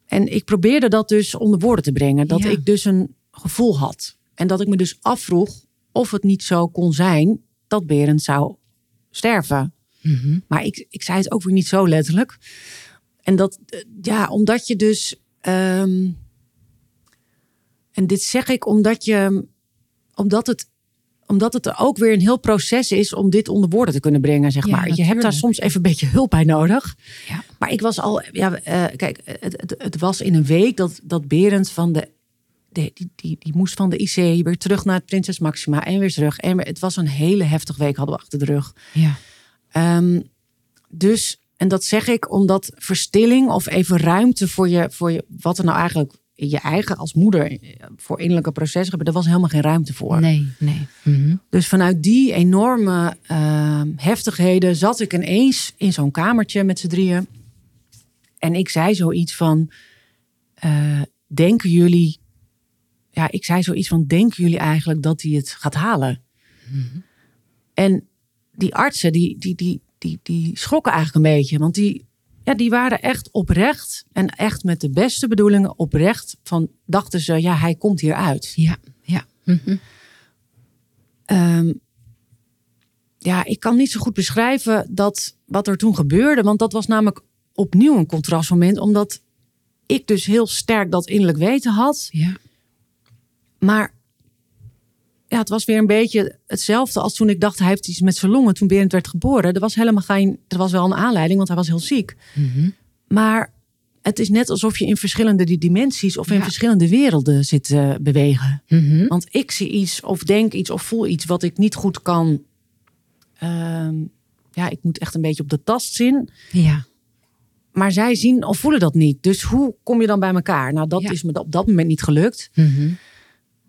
En ik probeerde dat dus onder woorden te brengen. Dat Ja. ik dus een gevoel had. En dat ik me dus afvroeg of het niet zo kon zijn dat Berend zou sterven. Mhm. Maar ik, ik zei het ook weer niet zo letterlijk. En dat, eh, ja, omdat je dus. ehm, en dit zeg ik omdat je. Omdat het. Omdat het er ook weer een heel proces is om dit onder woorden te kunnen brengen, zeg Ja, maar. Je hebt daar soms even een beetje hulp bij nodig. Ja. Maar ik was al. Ja, eh, kijk, het, het, het was in een week dat, dat Berend van de. de- die, die, die moest van de IC weer terug naar het Prinses Maxima en weer terug. En het was een hele heftige week hadden we achter de rug. Ja. Ehm, dus, en dat zeg ik omdat verstilling of even ruimte voor je, voor je, wat er nou eigenlijk je eigen als moeder eh, voor innerlijke processen hebben, daar was helemaal geen ruimte voor. Nee, nee. Mhm. Dus vanuit die enorme ehm, heftigheden zat ik ineens in zo'n kamertje met z'n drieën. En ik zei zoiets van, eh, denken jullie, ja, ik zei zoiets van, denken jullie eigenlijk dat hij het gaat halen? En die artsen, die, die, die, die, die schrokken eigenlijk een beetje. Want die, ja, die waren echt oprecht en echt met de beste bedoelingen oprecht. Van dachten ze, ja, hij komt hier uit. Ja, ja. Mhm. Ehm, ja, ik kan niet zo goed beschrijven dat, wat er toen gebeurde. Want dat was namelijk opnieuw een contrastmoment. Omdat ik dus heel sterk dat innerlijk weten had. Ja. Maar ja, het was weer een beetje hetzelfde als toen ik dacht... hij heeft iets met zijn longen toen Berend werd geboren. Er was helemaal geen... Er was wel een aanleiding, want hij was heel ziek. Mhm. Maar het is net alsof je in verschillende dimensies... of in Ja. verschillende werelden zit te bewegen. Mhm. Want ik zie iets of denk iets of voel iets wat ik niet goed kan. ehm, ja, ik moet echt een beetje op de tast zien. Ja. Maar zij zien of voelen dat niet. Dus hoe kom je dan bij elkaar? Nou, dat Ja. is me op dat moment niet gelukt. Mhm.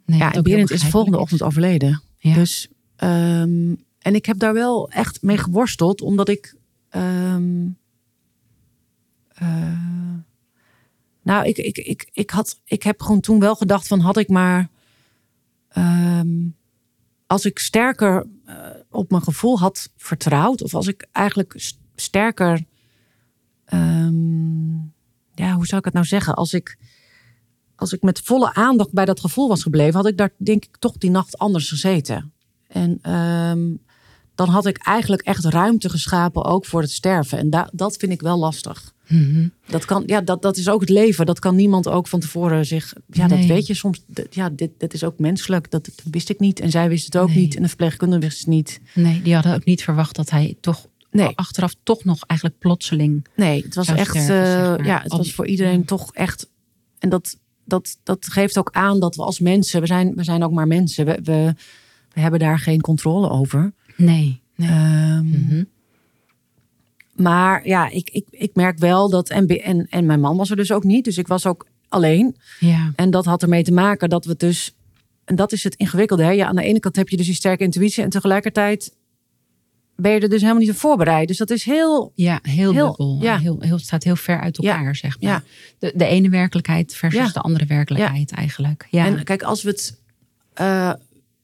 Nee, ja, en Berend is de volgende ochtend overleden. Ja. Dus, ehm, en ik heb daar wel echt mee geworsteld, omdat ik. ehm, eh, nou, ik, ik, ik, ik, had, ik heb gewoon toen wel gedacht: van had ik maar. ehm, als ik sterker eh, op mijn gevoel had vertrouwd, of als ik eigenlijk st- sterker. ja, hoe zou ik het nou zeggen? Als ik als ik met volle aandacht bij dat gevoel was gebleven, had ik daar denk ik toch die nacht anders gezeten. En ehm, dan had ik eigenlijk echt ruimte geschapen ook voor het sterven. En da- dat vind ik wel lastig. Mhm. Dat, kan, ja, dat, dat is ook het leven. Dat kan niemand ook van tevoren zich. Ja, dat weet je soms. Ja, dit, dit is ook menselijk. Dat, dat wist ik niet. En zij wist het ook Nee. niet. En de verpleegkundige wist het niet. Nee, die hadden ook niet verwacht dat hij toch Nee. achteraf toch nog eigenlijk plotseling. Nee, het was echt. sterven, eh, zeg maar. ja, het was voor iedereen ja. toch echt. En dat, dat, dat geeft ook aan dat we als mensen. We zijn, we zijn ook maar mensen. We, we, we hebben daar geen controle over. Nee. nee. Ehm, Mhm. Maar ja, ik, ik, ik merk wel dat. En, en, en mijn man was er dus ook niet. Dus ik was ook alleen. Ja. En dat had ermee te maken dat we het dus. En dat is het ingewikkelde. Hè? Ja, aan de ene kant heb je dus die sterke intuïtie. En tegelijkertijd ben je er dus helemaal niet op voorbereid. Dus dat is heel. Ja, heel, Heel- dubbel. ja. Heel, heel, het staat heel ver uit Ja. elkaar, zeg maar. Ja. De, de ene werkelijkheid versus Ja. de andere werkelijkheid eigenlijk. Ja. En kijk, als we het. eh,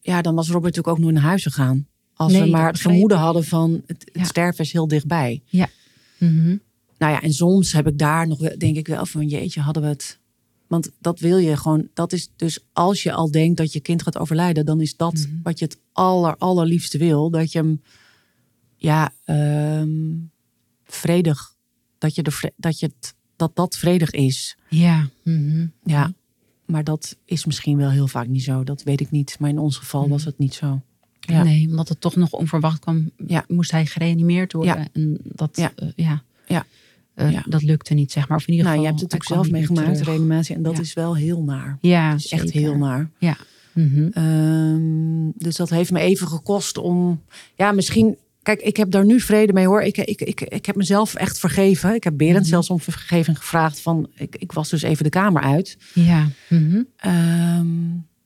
ja, dan was Robert natuurlijk ook nooit naar huis gegaan. Als Nee, we maar het vermoeden hadden van het, het Ja. sterven is heel dichtbij. Mhm. Nou ja, en soms heb ik daar nog denk ik wel van jeetje, hadden we het. Want dat wil je gewoon. Dat is dus als je al denkt dat je kind gaat overlijden, dan is dat Mhm. wat je het aller, allerliefste wil. Dat je hem, ja, ehm, vredig, dat je, de, dat, je het, dat dat vredig is. Ja. Mhm. Ja, maar dat is misschien wel heel vaak niet zo. Dat weet ik niet. Maar in ons geval was het niet zo. Ja. Nee, omdat het toch nog onverwacht kwam, Ja. moest hij gereanimeerd worden. Ja. En dat, Ja. ja. ja. Ja. Eh, Ja. dat lukte niet, zeg maar. Of in ieder Nou, je geval, hebt het kwam zelf meegemaakt, de reanimatie. En dat Ja. is wel heel naar. Ja, is echt heel naar. Ja. Mhm. Ehm, dus dat heeft me even gekost om. Ja, misschien. Kijk, ik heb daar nu vrede mee hoor. Ik, ik, ik, ik heb mezelf echt vergeven. Ik heb Berend Mhm. zelfs om vergeving gevraagd. Van, ik, ik was dus even de kamer uit. Ja. Mhm. Ehm,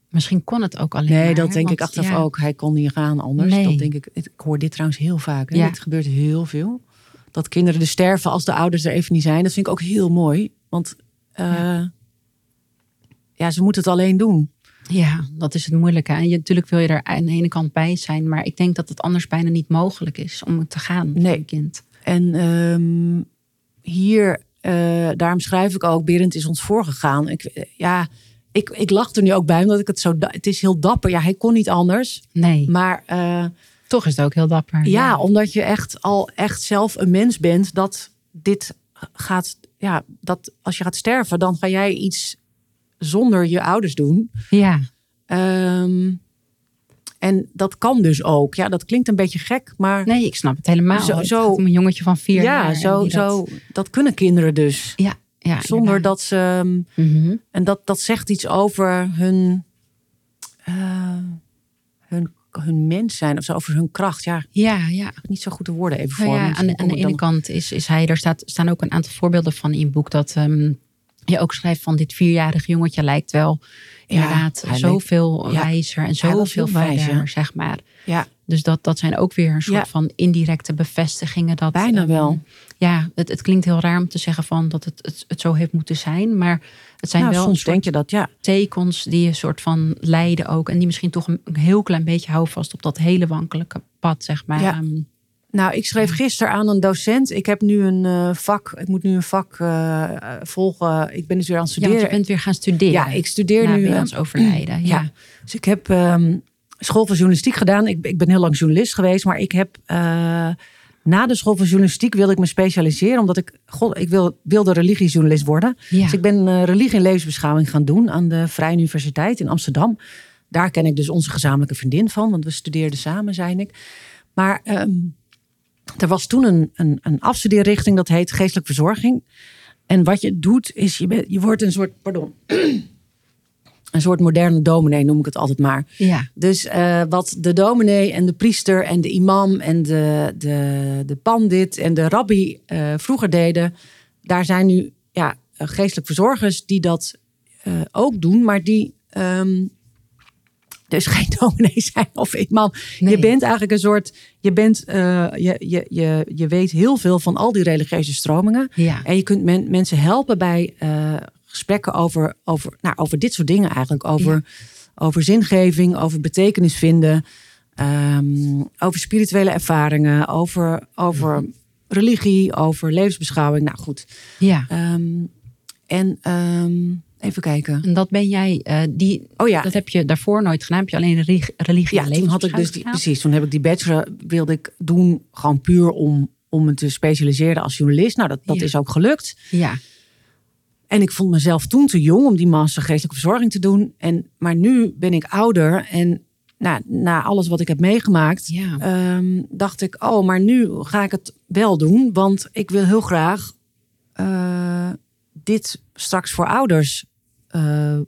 Misschien kon het ook alleen nee, maar, dat hè, denk ik achteraf ja. ook. Hij kon niet gaan anders. Nee. Dat denk ik. Ik hoor dit trouwens heel vaak. Hè? Ja. Het gebeurt heel veel. Dat kinderen dus sterven als de ouders er even niet zijn. Dat vind ik ook heel mooi. Want eh, ja. ze moeten het alleen doen. Ja, dat is het moeilijke. En je, natuurlijk wil je er aan de ene kant bij zijn, maar ik denk dat het anders bijna niet mogelijk is om te gaan Nee. een kind. En ehm, hier, eh, daarom schrijf ik ook, Berend is ons voorgegaan. Ik, eh, ja, ik, ik lach er nu ook bij, omdat ik het zo, het is heel dapper. Ja, hij kon niet anders. Nee. Maar eh, Toch is het ook heel dapper. Ja, omdat je echt al echt zelf een mens bent dat dit gaat, ja, dat als je gaat sterven, dan ga jij iets zonder je ouders doen. Ja. Ehm, en dat kan dus ook. Ja, dat klinkt een beetje gek, maar Nee, ik snap het helemaal. Zo- zo- een jongetje van vier jaar. ja, zo, dat- zo, dat kunnen kinderen dus. Ja, ja Zonder inderdaad. dat ze. Mhm. En dat, dat zegt iets over hun, eh, hun, hun mens zijn of zo, over hun kracht. Ja, Ja, ja. niet zo goed de woorden even Nou voor. ja, aan, de- aan de ene dan- kant is, is hij, er staat, staan ook een aantal voorbeelden van in het boek dat ehm, je ook schrijft van dit vierjarig jongetje lijkt wel Ja, inderdaad zoveel wijzer en zoveel verder, zeg maar. Ja, Dus dat, dat zijn ook weer een soort Ja. van indirecte bevestigingen. Dat, Bijna ehm, wel. Ja, het, het klinkt heel raar om te zeggen van dat het, het, het zo heeft moeten zijn. Maar het zijn nou, wel soms denk je dat, ja. tekens die een soort van leiden ook. En die misschien toch een, heel klein beetje houden vast op dat hele wankelijke pad, zeg maar. Ja. Nou, ik schreef gisteren aan een docent. Ik heb nu een eh, vak. Ik moet nu een vak eh, eh, volgen. Ik ben dus weer aan het ja, studeren. je bent weer gaan studeren. Ja, ik studeer na nu. eh, Willem's overlijden. Ja. ja. Dus ik heb ehm, school van journalistiek gedaan. Ik, ik ben heel lang journalist geweest, maar ik heb eh, na de school van journalistiek wilde ik me specialiseren, omdat ik, god, ik wil, wilde religiejournalist worden. Ja. Dus ik ben eh, religie en levensbeschouwing gaan doen aan de Vrije Universiteit in Amsterdam. Daar ken ik dus onze gezamenlijke vriendin van, want we studeerden samen, zei ik. Maar ehm, er was toen een, een, een afstudeerrichting dat heet geestelijke verzorging. En wat je doet is, je, bent- je wordt een soort, pardon, een soort moderne dominee noem ik het altijd maar. ja. Dus eh, wat de dominee en de priester en de imam en de, de, de pandit en de rabbi eh, vroeger deden, daar zijn nu ja, eh, geestelijk verzorgers die dat ook doen, maar die ehm, dus geen dominee zijn of imam. Nee. Je bent eigenlijk een soort, je, bent, eh, je, je, je, je weet heel veel van al die religieuze stromingen. Ja. En je kunt men- mensen helpen bij eh, gesprekken over, over, nou, over dit soort dingen eigenlijk. Over, over zingeving, over betekenis vinden. ehm, over spirituele ervaringen. Over, over religie, over levensbeschouwing. Nou goed. ja. Ehm, en ehm, even kijken. En dat ben jij, eh, die, Oh ja, dat heb je daarvoor nooit gedaan. Heb je alleen religie, religie ja en toen had ik dus die, gedaan? precies. Toen heb ik die bachelor wilde ik doen, gewoon puur om, om me te specialiseren als journalist. Nou, dat, dat Ja. is ook gelukt. Ja, En ik vond mezelf toen te jong om die master geestelijke verzorging te doen. En, maar nu ben ik ouder en nou, na alles wat ik heb meegemaakt, ja. ehm, dacht ik, oh, maar nu ga ik het wel doen. Want ik wil heel graag eh, dit straks voor ouders eh,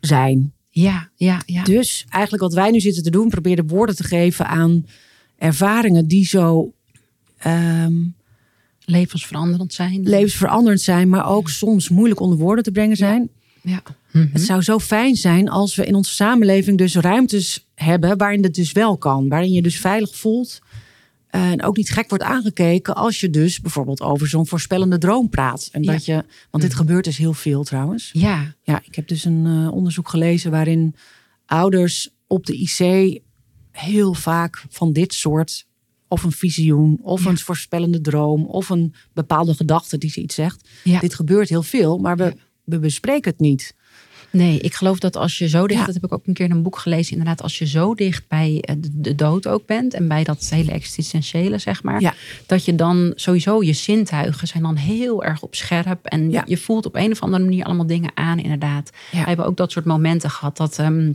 zijn. ja, ja, ja. Dus eigenlijk wat wij nu zitten te doen, proberen woorden te geven aan ervaringen die zo ehm, Levensveranderend zijn. levensveranderend zijn, maar ook soms moeilijk onder woorden te brengen zijn. Ja. Mhm. Het zou zo fijn zijn als we in onze samenleving dus ruimtes hebben waarin het dus wel kan. Waarin je dus veilig voelt en ook niet gek wordt aangekeken als je dus bijvoorbeeld over zo'n voorspellende droom praat. En Ja. dat je, want dit gebeurt dus heel veel trouwens. Ja, Ja, ik heb dus een eh, onderzoek gelezen waarin ouders op de IC heel vaak van dit soort, of een visioen, of Ja. een voorspellende droom, of een bepaalde gedachte die ze iets zegt. ja. Dit gebeurt heel veel, maar we, we bespreken het niet. Nee, ik geloof dat als je zo dicht, Ja. dat heb ik ook een keer in een boek gelezen, inderdaad, als je zo dicht bij eh, de, dood ook bent en bij dat hele existentiële, zeg maar, Ja. dat je dan sowieso je zintuigen zijn dan heel erg op scherp en Ja. je voelt op een of andere manier allemaal dingen aan, inderdaad. We hebben ook dat soort momenten gehad dat. ehm,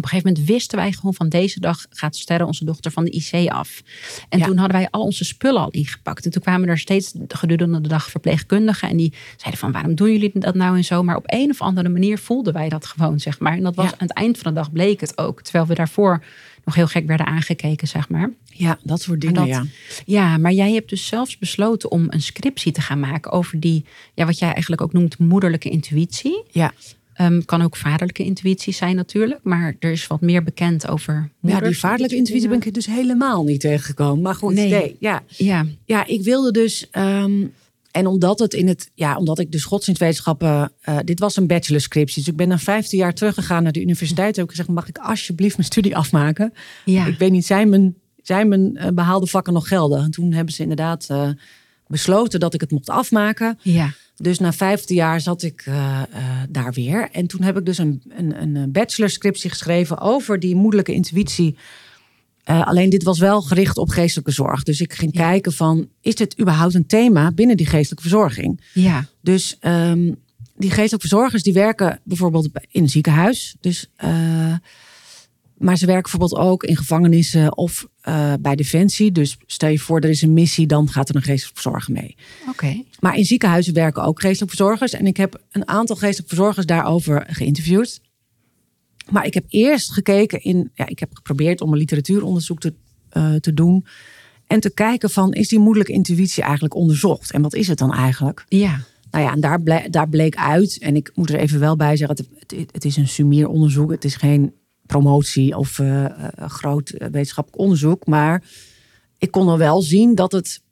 op een gegeven moment wisten wij gewoon van deze dag gaat Sterre, onze dochter, van de IC af. En Ja. toen hadden wij al onze spullen al ingepakt. En toen kwamen er steeds gedurende de dag verpleegkundigen. En die zeiden van waarom doen jullie dat nou en zo. Maar op een of andere manier voelden wij dat gewoon, zeg maar. En dat was Ja. aan het eind van de dag bleek het ook. Terwijl we daarvoor nog heel gek werden aangekeken, zeg maar. Ja, dat soort dingen, dat- ja. Ja, maar jij hebt dus zelfs besloten om een scriptie te gaan maken over die, ja, wat jij eigenlijk ook noemt, moederlijke intuïtie. Ja. Ehm, kan ook vaderlijke intuïtie zijn natuurlijk, maar er is wat meer bekend over Ja, moeders. die vaderlijke intuïtie ben ik dus helemaal niet tegengekomen. Maar goed, Nee. nee. ja. Ja, ja, ik wilde dus... ehm, en omdat het in het... Ja, omdat ik dus godsdienstwetenschappen... eh, dit was een bachelorscriptie. Dus ik ben na 15 jaar teruggegaan naar de universiteit. Heb ik gezegd, mag ik alsjeblieft mijn studie afmaken? ja. Ik weet niet, zijn mijn, zijn mijn eh, behaalde vakken nog gelden? En toen hebben ze inderdaad eh, besloten dat ik het mocht afmaken. ja. Dus na 15 jaar zat ik eh, eh, daar weer. En toen heb ik dus een, een, een bachelorscriptie geschreven over die moederlijke intuïtie. Eh, alleen dit was wel gericht op geestelijke zorg. Dus ik ging kijken van, is dit überhaupt een thema binnen die geestelijke verzorging? Ja. Dus ehm, die geestelijke verzorgers die werken bijvoorbeeld in een ziekenhuis. Dus, maar ze werken bijvoorbeeld ook in gevangenissen of uh, bij Defensie. Dus stel je voor, er is een missie, dan gaat er een geestelijke verzorger mee. Oké. Maar in ziekenhuizen werken ook geestelijke verzorgers. En ik heb een aantal geestelijke verzorgers daarover geïnterviewd. Maar ik heb eerst gekeken in, ja, ik heb geprobeerd om een literatuuronderzoek te, uh, te doen. En te kijken van, is die moedelijke intuïtie eigenlijk onderzocht? En wat is het dan eigenlijk? Ja. Nou ja, en daar, bleek, daar bleek uit, en ik moet er even wel bij zeggen, het, het, het is een sumier onderzoek. Het is geen promotie of uh, groot wetenschappelijk onderzoek. Maar ik kon er wel zien dat het,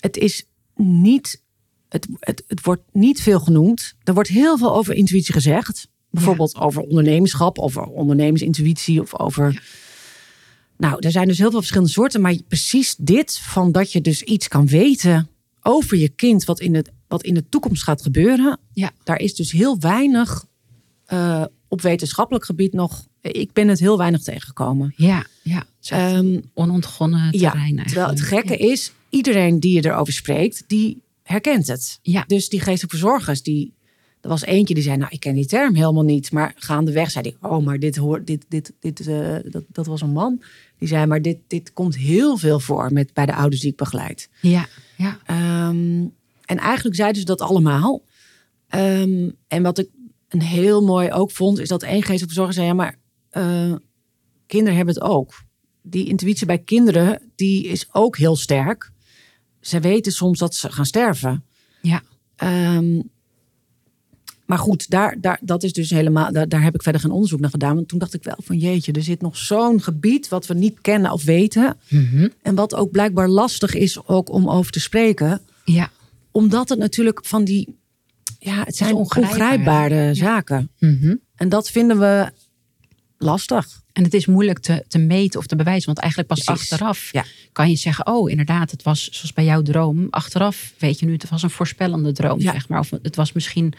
het is niet, het, het, het wordt niet veel genoemd. Er wordt heel veel over intuïtie gezegd. Bijvoorbeeld ja. over ondernemerschap, over ondernemersintuïtie of over. Ja. Nou, er zijn dus heel veel verschillende soorten. Maar precies dit, van dat je dus iets kan weten over je kind, wat in, het, wat in de toekomst gaat gebeuren. Ja. Daar is dus heel weinig uh, op wetenschappelijk gebied nog. Ik ben het heel weinig tegengekomen. Ja, ja. Um, onontgonnen terrein ja, Terwijl het gekke ja. is, iedereen die je erover spreekt, die herkent het. Ja. Dus die geestelijke verzorgers, die er was eentje die zei, nou, ik ken die term helemaal niet. Maar gaandeweg zei hij, oh, maar dit hoort, dit, dit, dit, uh, dat, dat was een man. Die zei, maar dit, dit komt heel veel voor met, bij de ouders die ik begeleid. Ja, ja. Um, en eigenlijk zeiden ze dat allemaal. Um, en wat ik een heel mooi ook vond, is dat één geestelijke verzorger zei, ja, maar uh, kinderen hebben het ook. Die intuïtie bij kinderen, die is ook heel sterk. Ze weten soms dat ze gaan sterven. Ja. Um, maar goed, daar, daar, dat is dus helemaal, daar, daar heb ik verder geen onderzoek naar gedaan. Want toen dacht ik wel van jeetje, er zit nog zo'n gebied wat we niet kennen of weten. Mm -hmm. En wat ook blijkbaar lastig is ook om over te spreken. Ja. Omdat het natuurlijk van die, ja, het zijn ongrijpbare zaken. Mm -hmm. En dat vinden we lastig. En het is moeilijk te, te meten of te bewijzen. Want eigenlijk pas Precies. achteraf Ja. kan je zeggen... oh, inderdaad, het was zoals bij jouw droom. Achteraf weet je nu, het was een voorspellende droom, Ja. zeg maar. Of het was misschien...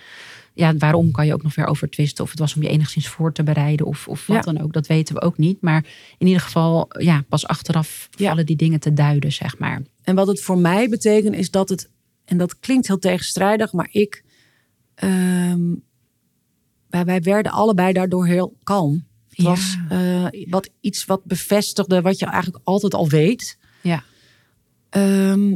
Ja, waarom kan je ook nog weer over twisten? Of het was om je enigszins voor te bereiden of, of wat Ja. dan ook. Dat weten we ook niet. Maar in ieder geval, ja, pas achteraf vallen die dingen te duiden, zeg maar. En wat het voor mij betekent is dat het, en dat klinkt heel tegenstrijdig, maar ik, ehm, wij, wij werden allebei daardoor heel kalm. Het Ja. was eh, wat, iets wat bevestigde wat je eigenlijk altijd al weet. Ja. Ehm,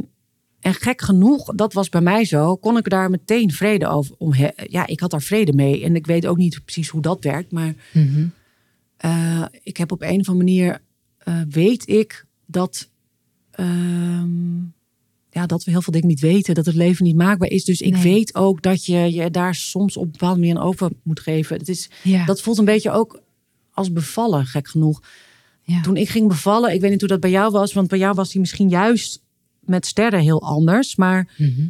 en gek genoeg, dat was bij mij zo, kon ik daar meteen vrede over om. Ja, ik had daar vrede mee. En ik weet ook niet precies hoe dat werkt, maar Mhm. eh, ik heb op een of andere manier eh, weet ik dat, ehm, ja, dat we heel veel dingen niet weten, dat het leven niet maakbaar is. Dus ik Nee. weet ook dat je je daar soms op een bepaalde manier aan over moet geven. Het is, Ja. Dat voelt een beetje ook als bevallen, gek genoeg. ja. Toen ik ging bevallen, ik weet niet hoe dat bij jou was, want bij jou was die misschien juist met sterren heel anders. Maar Mhm.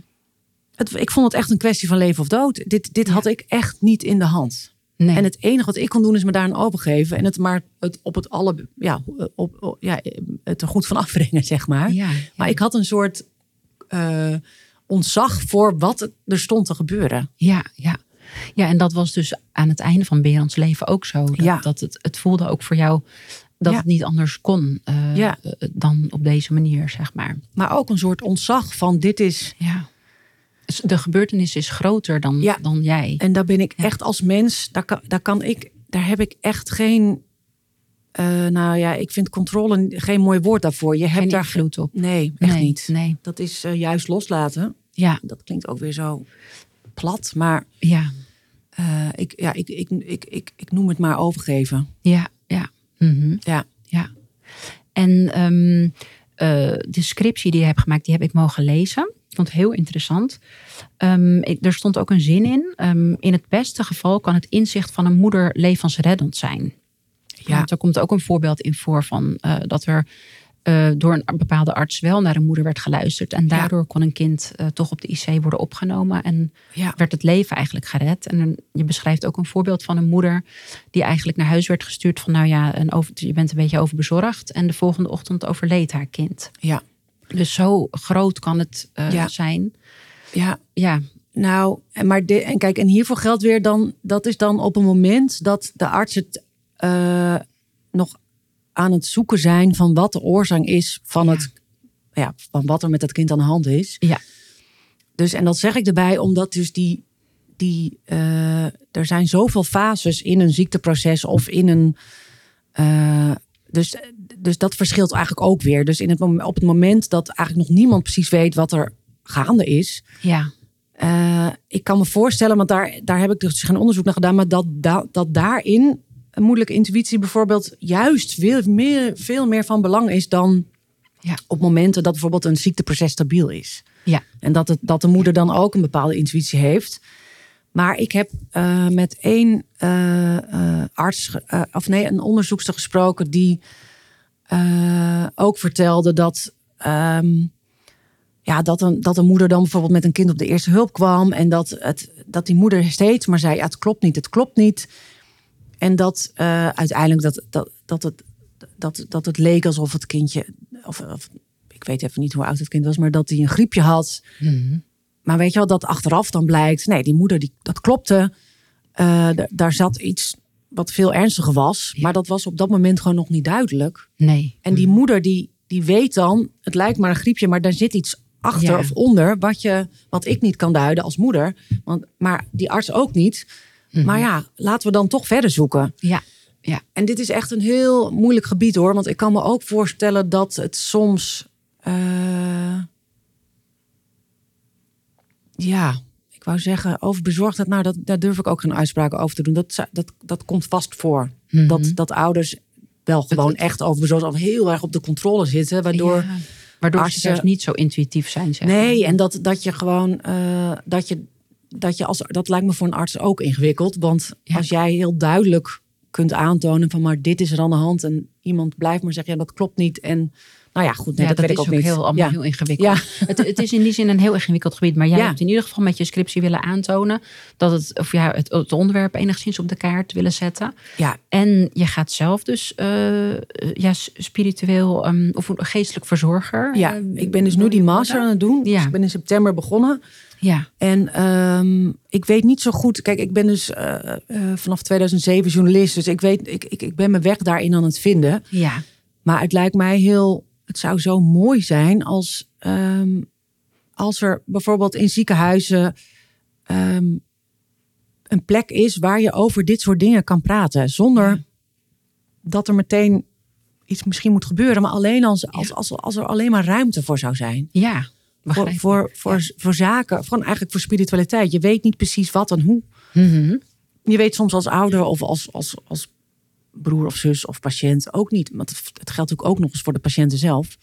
het, ik vond het echt een kwestie van leven of dood. Dit, dit Ja. had ik echt niet in de hand. Nee. En het enige wat ik kon doen is me daar aan overgeven. En het maar het op het alle, ja, op, op- ja, het er goed van afbrengen, zeg maar. ja. Maar ik had een soort eh, ontzag voor wat er stond te gebeuren. Ja, ja. Ja, en dat was dus aan het einde van Berends leven ook zo. Dat, Ja. dat het, het voelde ook voor jou dat Ja. het niet anders kon eh, Ja. eh, dan op deze manier, zeg maar. Maar ook een soort ontzag van dit is. Ja. Dus de gebeurtenis is groter dan, dan jij. En daar ben ik echt als mens, daar kan, daar kan ik, daar heb ik echt geen. Eh, nou ja, ik vind controle geen mooi woord daarvoor. Je hebt Geen daar invloed op. Nee, echt nee, niet. Nee. Dat is eh, juist loslaten. Ja, Dat klinkt ook weer zo plat, maar ja, eh, ik, ja, ik, ik, ik, ik, ik noem het maar overgeven. ja, ja. Mhm. Ja. ja. En ehm, eh, de scriptie die je hebt gemaakt, die heb ik mogen lezen. Ik vond het heel interessant. Ehm, ik, er stond ook een zin in. ehm, in het beste geval kan het inzicht van een moeder levensreddend zijn. Ja. Want er komt ook een voorbeeld in voor van eh, dat er eh, door een bepaalde arts wel naar een moeder werd geluisterd. En daardoor kon een kind eh, toch op de IC worden opgenomen. En Ja. werd het leven eigenlijk gered. En je beschrijft ook een voorbeeld van een moeder die eigenlijk naar huis werd gestuurd van nou ja, een over, je bent een beetje overbezorgd. En de volgende ochtend overleed haar kind. Ja. Dus zo groot kan het Ja. zijn. Ja, Ja, nou, maar de, en kijk, en hiervoor geldt weer dan, dat is dan op een moment dat de arts het eh, nog aan het zoeken zijn van wat de oorzaak is van, het, ja, van wat er met het kind aan de hand is. Ja. Dus, en dat zeg ik erbij omdat dus die, die eh, er zijn zoveel fases in een ziekteproces of in een. eh, dus, dus dat verschilt eigenlijk ook weer. Dus in het, op het moment dat eigenlijk nog niemand precies weet wat er gaande is, Ja. ik kan me voorstellen, want daar, daar heb ik dus geen onderzoek naar gedaan, maar dat, dat, dat daarin een moeilijke intuïtie bijvoorbeeld juist veel meer, veel meer van belang is dan Ja. op momenten dat bijvoorbeeld een ziekteproces stabiel is. Ja. En dat, het, dat de moeder dan ook een bepaalde intuïtie heeft. Maar ik heb eh, met één eh, eh, arts, of nee, een onderzoekster gesproken die ook vertelde dat, ehm, ja, dat, een, dat een moeder dan bijvoorbeeld met een kind op de eerste hulp kwam. En dat, het, dat die moeder steeds maar zei: ja, het klopt niet, het klopt niet. En dat eh, uiteindelijk dat, dat, dat, het, dat, dat het leek alsof het kindje, of, of ik weet even niet hoe oud het kind was, maar dat hij een griepje had. Mhm. Maar weet je wel, dat achteraf dan blijkt, nee, die moeder, die, dat klopte. Eh, daar zat iets wat veel ernstiger was. Ja. Maar dat was op dat moment gewoon nog niet duidelijk. Nee. En die moeder, die, die weet dan, het lijkt maar een griepje, maar daar zit iets achter Ja. of onder, wat, je, wat ik niet kan duiden als moeder. Want, maar die arts ook niet. Mhm. Maar ja, laten we dan toch verder zoeken. Ja. Ja. En dit is echt een heel moeilijk gebied hoor. Want ik kan me ook voorstellen dat het soms. eh, ja, ik wou zeggen, over bezorgdheid. Nou, dat, daar durf ik ook geen uitspraken over te doen. Dat, dat, dat komt vast voor. Mhm. Dat, dat ouders wel gewoon echt over bezorgd of heel erg op de controle zitten. Waardoor. Ja. Waardoor artsen- ze juist niet zo intuïtief zijn. Zeg Nee, en dat, dat je gewoon. eh, dat je. Dat, je als, dat lijkt me voor een arts ook ingewikkeld. Want Ja. als jij heel duidelijk kunt aantonen van maar dit is er aan de hand. En iemand blijft maar zeggen ja dat klopt niet. En nou ja goed, nee, ja, dat, weet is ik ook ook niet. heel, allemaal ja. heel ingewikkeld. Ja. Het, het is in die zin een heel ingewikkeld gebied. Maar jij hebt in ieder geval met je scriptie willen aantonen dat het, of ja, het, het onderwerp enigszins op de kaart willen zetten. ja, En je gaat zelf dus eh, ja, spiritueel ehm, of geestelijk verzorger. ja, eh, ik ben dus nu die master aan het doen. Ja. Dus ik ben in september begonnen. Ja, En ehm, ik weet niet zo goed. Kijk, ik ben dus eh, eh, vanaf 2007 journalist. Dus ik weet, ik, ik, ik ben mijn weg daarin aan het vinden. ja, Maar het lijkt mij heel. Het zou zo mooi zijn als. ehm, als er bijvoorbeeld in ziekenhuizen. ehm, een plek is waar je over dit soort dingen kan praten. Zonder Ja. dat er meteen iets misschien moet gebeuren. Maar alleen als, als, als, als er alleen maar ruimte voor zou zijn. ja. Voor, voor, voor, zaken. Gewoon eigenlijk voor spiritualiteit. Je weet niet precies wat en hoe. Mhm. Je weet soms als ouder of als, als, als broer of zus of patiënt ook niet. Want het, geldt natuurlijk ook nog eens voor de patiënten zelf.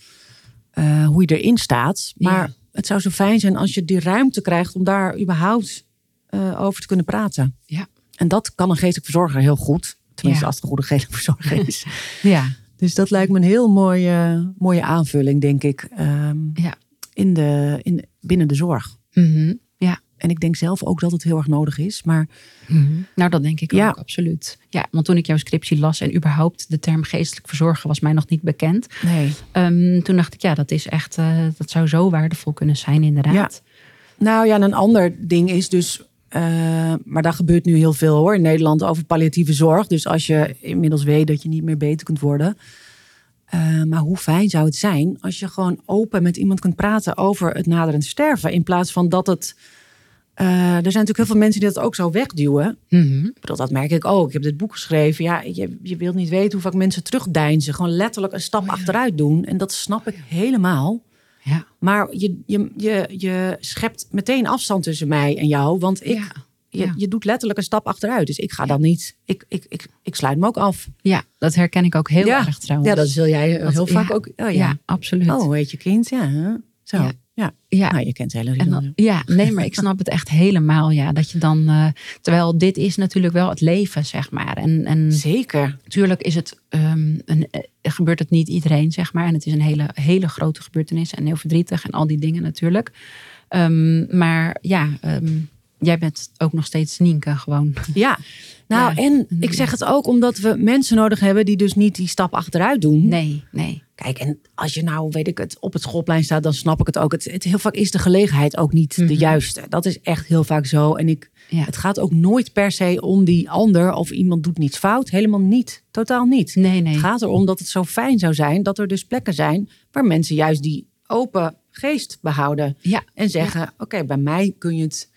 eh, hoe je erin staat. Maar Ja. het zou zo fijn zijn als je die ruimte krijgt om daar überhaupt eh, over te kunnen praten. Ja. En dat kan een geestelijk verzorger heel goed. Tenminste, Ja. als het een goede geestelijk verzorger is. Ja, dus dat lijkt me een heel mooie, mooie aanvulling, denk ik. ehm, ja. In de, in, binnen de zorg. Mhm. ja. En ik denk zelf ook dat het heel erg nodig is. Maar Mhm. Nou, dat denk ik Ja. ook, absoluut. Ja, want toen ik jouw scriptie las en überhaupt de term geestelijk verzorger was mij nog niet bekend. nee. Ehm, toen dacht ik, ja, dat is echt, eh, dat zou zo waardevol kunnen zijn, inderdaad. Nou ja, en een ander ding is dus. eh, maar daar gebeurt nu heel veel hoor in Nederland over palliatieve zorg. Dus als je inmiddels weet dat je niet meer beter kunt worden. Eh, maar hoe fijn zou het zijn als je gewoon open met iemand kunt praten over het naderend sterven. In plaats van dat het. eh, er zijn natuurlijk heel veel mensen die dat ook zo wegduwen. Mhm. Bedoel, dat merk ik ook. Ik heb dit boek geschreven. Ja, je, je wilt niet weten hoe vaak mensen terugdeinzen. Gewoon letterlijk een stap Oh ja. achteruit doen. En dat snap ik helemaal. Ja. Maar je, je, je, je schept meteen afstand tussen mij en jou. Want ik, ja. Je, ja. je doet letterlijk een stap achteruit. Dus ik ga dan niet. Ik, ik, ik, ik sluit me ook af. ja, dat herken ik ook heel Ja. erg trouwens. Ja, dat zul jij Want- heel vaak ook. Oh ja. ja. absoluut. Oh, weet je kind? Ja. Zo. Ja. Ja. Nou, je kent hele dan, ja, nee, maar ik snap het echt helemaal. Ja, dat je dan, eh, terwijl dit is natuurlijk wel het leven, zeg maar. En, en Zeker. natuurlijk is het, ehm, een, eh, gebeurt het niet iedereen, zeg maar. En het is een hele, hele grote gebeurtenis en heel verdrietig en al die dingen natuurlijk. Ehm, maar ja, ehm, jij bent ook nog steeds Nienke gewoon. Ja. Nou, Ja. en ik zeg het ook omdat we mensen nodig hebben die dus niet die stap achteruit doen. Nee, nee. Kijk, en als je nou, weet ik het, op het schoolplein staat, dan snap ik het ook. Het, het heel vaak is de gelegenheid ook niet de Mhm. juiste. Dat is echt heel vaak zo. En ik, Ja. het gaat ook nooit per se om die ander of iemand doet niets fout. Helemaal niet. Totaal niet. Nee, nee. Het gaat erom dat het zo fijn zou zijn dat er dus plekken zijn waar mensen juist die open geest behouden. Ja, En zeggen, oké, bij mij kun je het,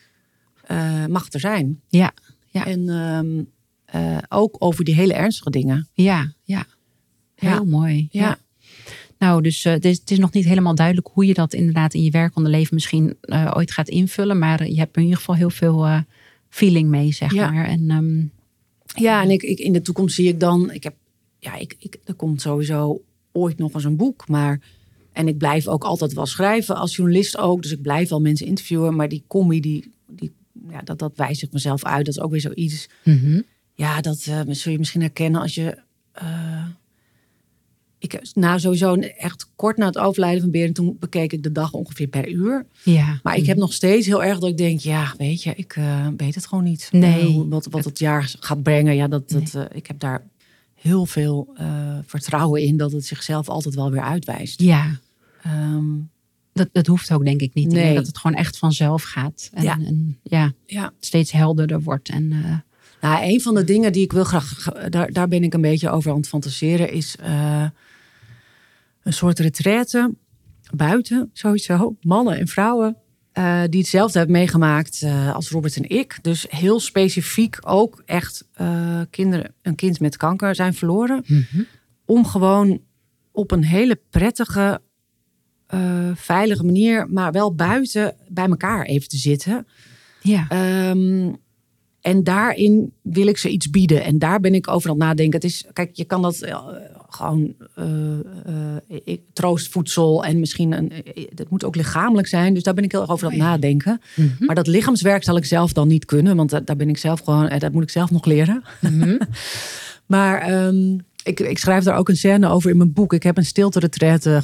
eh, mag er zijn. ja, ja. En ehm, eh, ook over die hele ernstige dingen. ja, ja. Heel Ja. mooi. Ja. Ja. Nou, dus eh, het, is, het is nog niet helemaal duidelijk hoe je dat inderdaad in je werkende leven misschien ooit gaat invullen. Maar je hebt in ieder geval heel veel feeling mee, zeg Ja. maar. En ehm, Ja, en ik, ik, in de toekomst zie ik dan, ik heb, ja, ik, ik, er komt sowieso ooit nog eens een boek, maar, en ik blijf ook altijd wel schrijven als journalist ook, dus ik blijf wel mensen interviewen, maar die comedy, die, die, ja, dat, dat wijs ik mezelf uit, dat is ook weer zoiets, mhm. ja, dat eh, zul je misschien herkennen als je, eh, ik, nou sowieso echt kort na het overlijden van Berend, toen bekeek ik de dag ongeveer per uur, ja. maar ik heb nog steeds heel erg dat ik denk, ja, weet je, ik eh, weet het gewoon niet. Nee. Wat, wat het jaar gaat brengen. Ja, dat, dat, ik heb daar heel veel vertrouwen in dat het zichzelf altijd wel weer uitwijst. Ja, Ehm, dat, dat hoeft ook denk ik niet. Ik Nee. denk dat het gewoon echt vanzelf gaat. En Ja. en, ja ja. steeds helderder wordt. En eh, Nou, een van de dingen die ik wil graag, daar, daar ben ik een beetje over aan het fantaseren, is eh, een soort retraite buiten, sowieso. Mannen en vrouwen eh, die hetzelfde hebben meegemaakt als Robert en ik. Dus heel specifiek ook echt kinderen, een kind met kanker zijn verloren. Om gewoon op een hele prettige, eh, veilige manier, maar wel buiten bij elkaar even te zitten. ja. Ehm, en daarin wil ik ze iets bieden. En daar ben ik over aan het nadenken. Het is, kijk, je kan dat eh, gewoon ik- troostvoedsel en misschien een. Dat moet ook lichamelijk zijn. Dus daar ben ik heel erg over aan het nadenken. Mhm. Maar dat lichaamswerk zal ik zelf dan niet kunnen, want dat- daar ben ik zelf gewoon. Dat moet ik zelf nog leren. Mhm. Maar ehm, ik, ik schrijf daar ook een scène over in mijn boek. Ik heb een stilte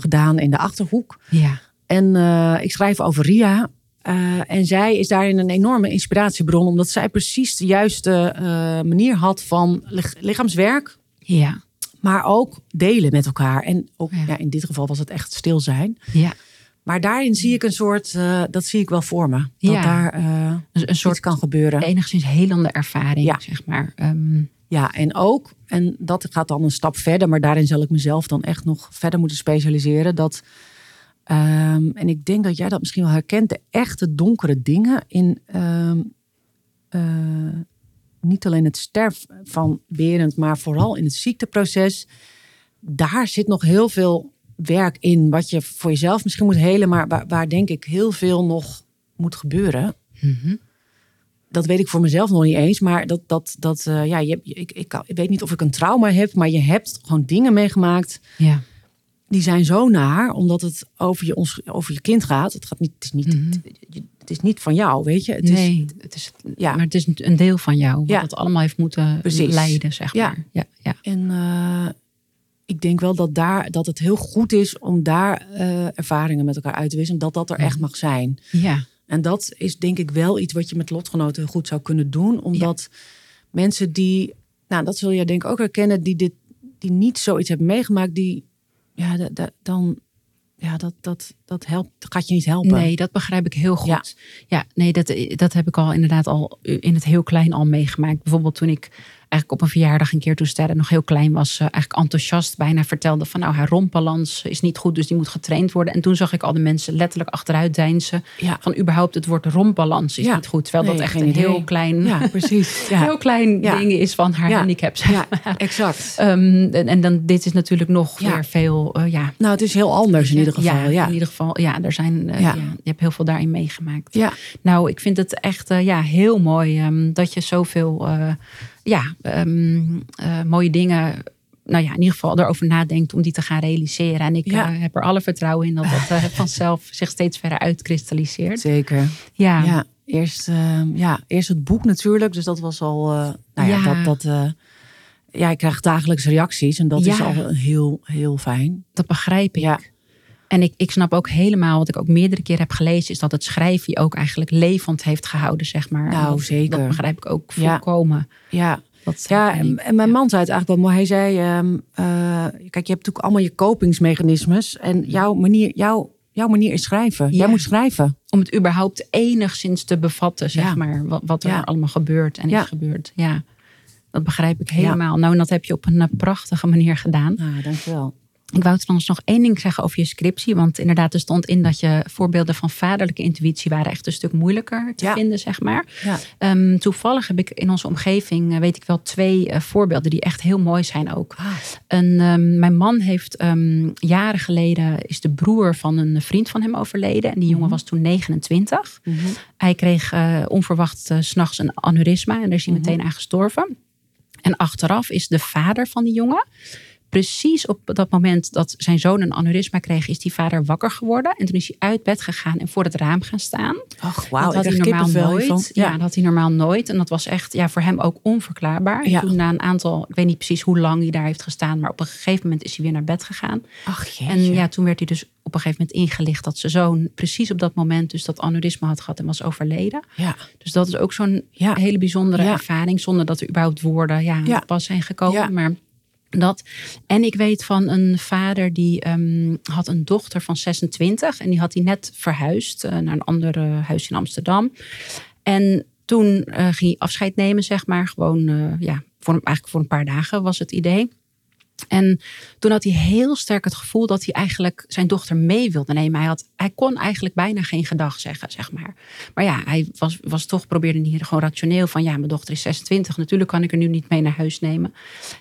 gedaan in de achterhoek. ja. En eh, ik schrijf over Ria. Eh, en zij is daarin een enorme inspiratiebron, omdat zij precies de juiste eh, manier had van lich- lichaamswerk, Ja. maar ook delen met elkaar. En ook Ja. ja. in dit geval was het echt stil zijn. Ja. Maar daarin zie ik een soort, eh, dat zie ik wel voor me. Dat Ja. daar eh Een, een soort kan gebeuren. enigszins helende ervaring, Ja. zeg maar. Ehm, Ja, en ook, en dat gaat dan een stap verder, maar daarin zal ik mezelf dan echt nog verder moeten specialiseren. Dat, ehm, en ik denk dat jij dat misschien wel herkent, de echte donkere dingen in ehm, eh, niet alleen het sterf van Berend, maar vooral in het ziekteproces. Daar zit nog heel veel werk in, wat je voor jezelf misschien moet helen, maar waar, denk ik heel veel nog moet gebeuren mhm. Dat weet ik voor mezelf nog niet eens. Maar dat, dat, dat eh, ja, je, ik, ik, kan- ik weet niet of ik een trauma heb, maar je hebt gewoon dingen meegemaakt. Ja. Die zijn zo naar, omdat het over je, ons, over je kind gaat. Het, gaat niet, het, is niet, Mhm. het, het is niet van jou, weet je. Het is, nee, het is, ja. maar het is een deel van jou. Wat Ja. het allemaal heeft moeten Precies. leiden, zeg Ja. maar. Ja, ja. En eh, ik denk wel dat, daar, dat het heel goed is om daar eh, ervaringen met elkaar uit te wisselen. Dat dat er echt mag zijn. ja. En dat is denk ik wel iets wat je met lotgenoten goed zou kunnen doen. Omdat mensen die, nou dat zul je denk ik ook herkennen, die, dit, die niet zoiets hebben meegemaakt, die, ja, da- da- dan, ja, dat, dat, dat helpt, gaat je niet helpen. Nee, dat begrijp ik heel goed. Ja. Ja, nee, dat, dat heb ik al inderdaad al in het heel klein al meegemaakt. Bijvoorbeeld toen ik eigenlijk op een verjaardag een keer toen Sterre nog heel klein was, eh, eigenlijk enthousiast bijna vertelde van nou haar rompbalans is niet goed, dus die moet getraind worden. En toen zag ik al de mensen letterlijk achteruit deinzen Ja. van überhaupt het woord rompbalans is Ja. niet goed. Terwijl Nee, dat echt een heel klein, Ja, precies. Heel klein ding is van haar handicap. ja exact. Ehm, en, en dan dit is natuurlijk nog weer veel, eh, ja, Nou, het is heel anders in ieder geval. Ja, in ieder geval, ja, er zijn, eh, Ja. ja. je hebt heel veel daarin meegemaakt. ja. Nou, ik vind het echt ja, heel mooi ehm, dat je zoveel ja, ehm, eh, mooie dingen, nou ja, in ieder geval erover nadenkt om die te gaan realiseren. En ik Ja. eh, heb er alle vertrouwen in dat dat eh, vanzelf zich steeds verder uitkristalliseert. zeker. Ja, Ja, eerst, ehm, ja, eerst het boek natuurlijk. Dus dat was al, nou ja, Ja. dat, dat ja, ik krijg dagelijks reacties en dat is al heel, heel fijn. dat begrijp ik. Ja. En ik, ik snap ook helemaal, wat ik ook meerdere keer heb gelezen, is dat het schrijven je ook eigenlijk levend heeft gehouden, zeg maar. Nou, dat, zeker. Dat begrijp ik ook Ja. volkomen. Ja, Dat Ja, en, en mijn man zei het eigenlijk wel mooi. Hij zei, ehm, eh, kijk, je hebt natuurlijk allemaal je kopingsmechanismes. En jouw manier, jouw, jouw manier is schrijven. Ja. Jij moet schrijven. om het überhaupt enigszins te bevatten, zeg Ja. maar. Wat, wat er Ja. allemaal gebeurt en Ja. is gebeurd. Ja, dat begrijp ik helemaal. Nou, en dat heb je op een prachtige manier gedaan. Ah, dankjewel. Ik wou trouwens nog één ding zeggen over je scriptie. Want inderdaad, er stond in dat je voorbeelden van vaderlijke intuïtie waren echt een stuk moeilijker te Ja. vinden, zeg maar. Ja. Ehm, toevallig heb ik in onze omgeving, eh, weet ik wel, twee eh, voorbeelden die echt heel mooi zijn ook. Ah, ehm, mijn man heeft ehm, jaren geleden, is de broer van een vriend van hem overleden. En die jongen was toen 29. mhm. Hij kreeg eh, onverwacht s s'nachts een aneurysma en daar is hij Mhm. meteen aan gestorven. En achteraf is de vader van die jongen, precies op dat moment dat zijn zoon een aneurysma kreeg, is die vader wakker geworden. En toen is hij uit bed gegaan en voor het raam gaan staan. Ach, wauw. dat had hij normaal nooit. Ja. Ja. dat had hij normaal nooit. En dat was echt ja, voor hem ook onverklaarbaar. Ja. toen na een aantal, ik weet niet precies hoe lang hij daar heeft gestaan, maar op een gegeven moment is hij weer naar bed gegaan. Ach, jeetje. En ja, toen werd hij dus op een gegeven moment ingelicht dat zijn zoon precies op dat moment dus dat aneurysma had gehad en was overleden. ja. Dus dat is ook zo'n Ja. hele bijzondere ervaring, zonder dat er überhaupt woorden ja, pas zijn gekomen. Maar dat. En ik weet van een vader die ehm, had een dochter van 26 en die had hij net verhuisd eh, naar een ander eh, huis in Amsterdam. En toen eh, ging hij afscheid nemen, zeg maar. Gewoon, ja, voor, eigenlijk voor een paar dagen was het idee. En toen had hij heel sterk het gevoel dat hij eigenlijk zijn dochter mee wilde nemen. Hij, had, hij kon eigenlijk bijna geen gedag zeggen, zeg maar. Maar ja, hij was, was toch, probeerde niet gewoon rationeel van... ja, mijn dochter is 26, natuurlijk kan ik er nu niet mee naar huis nemen.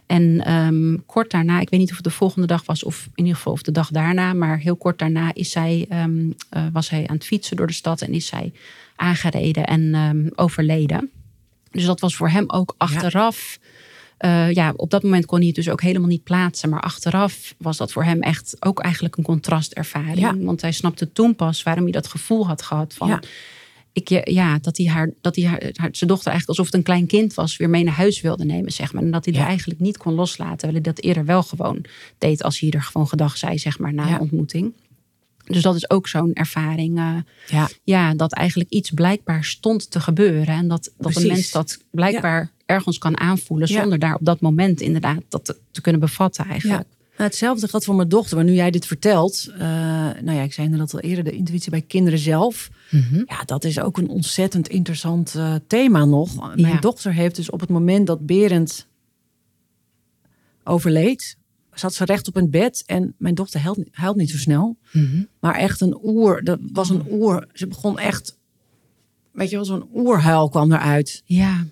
En ehm, kort daarna, ik weet niet of het de volgende dag was... of in ieder geval of de dag daarna... maar heel kort daarna is zij, ehm, eh, was hij aan het fietsen door de stad... en is zij aangereden en ehm, overleden. Dus dat was voor hem ook achteraf... Eh, ja, op dat moment kon hij het dus ook helemaal niet plaatsen. Maar achteraf was dat voor hem echt ook eigenlijk een contrastervaring. Ja. Want hij snapte toen pas waarom hij dat gevoel had gehad van... Ja. Ik, ja, dat hij, haar, dat hij haar, haar- zijn dochter eigenlijk alsof het een klein kind was... weer mee naar huis wilde nemen, zeg maar. En dat hij Ja. er eigenlijk niet kon loslaten. Terwijl hij dat eerder wel gewoon deed als hij er gewoon gedag zei, zeg maar, na een ontmoeting. Dus dat is ook zo'n ervaring. eh, Ja. ja, dat eigenlijk iets blijkbaar stond te gebeuren. En dat, dat een Precies. mens dat blijkbaar ergens kan aanvoelen. Zonder daar op dat moment inderdaad dat te, te kunnen bevatten eigenlijk. Ja. Nou, hetzelfde geldt voor mijn dochter. Maar nu jij dit vertelt. eh, nou ja, ik zei inderdaad al eerder. De intuïtie bij kinderen zelf. Mhm. Ja, dat is ook een ontzettend interessant eh, thema nog. Mijn Ja. dochter heeft dus op het moment dat Berend overleed... zat ze recht op een bed. En mijn dochter huilt, huilt niet zo snel. Mhm. Maar echt een oer. Dat was een oer. Ze begon echt... Weet je wel, zo'n oerhuil kwam eruit. Ja,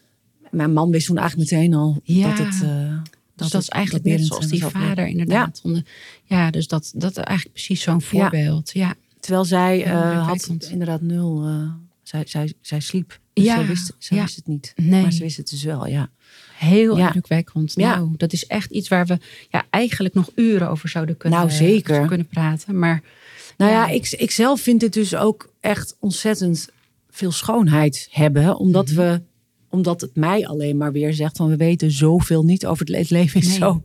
Mijn man wist toen eigenlijk meteen al Ja. dat het... eh, dus dat is eigenlijk net zoals die vader inderdaad. Ja, ja dus dat, dat is eigenlijk precies zo'n voorbeeld. Ja, Terwijl zij Ja, had inderdaad nul. eh, zij, zij, zij sliep. Dus Ja, zij wist, zij ja. wist het niet. Nee. Maar ze wist het dus wel, ja. heel Ja. indrukwekkend. Ja. Nou, dat is echt iets waar we ja, eigenlijk nog uren over zouden kunnen, Nou, zeker. kunnen praten. Maar Nou ja, Ja. ik, ik zelf vind het dus ook echt ontzettend veel schoonheid hebben. Omdat, Mhm. we, omdat het mij alleen maar weer zegt van we weten zoveel niet over het le- het leven. is Nee. zo,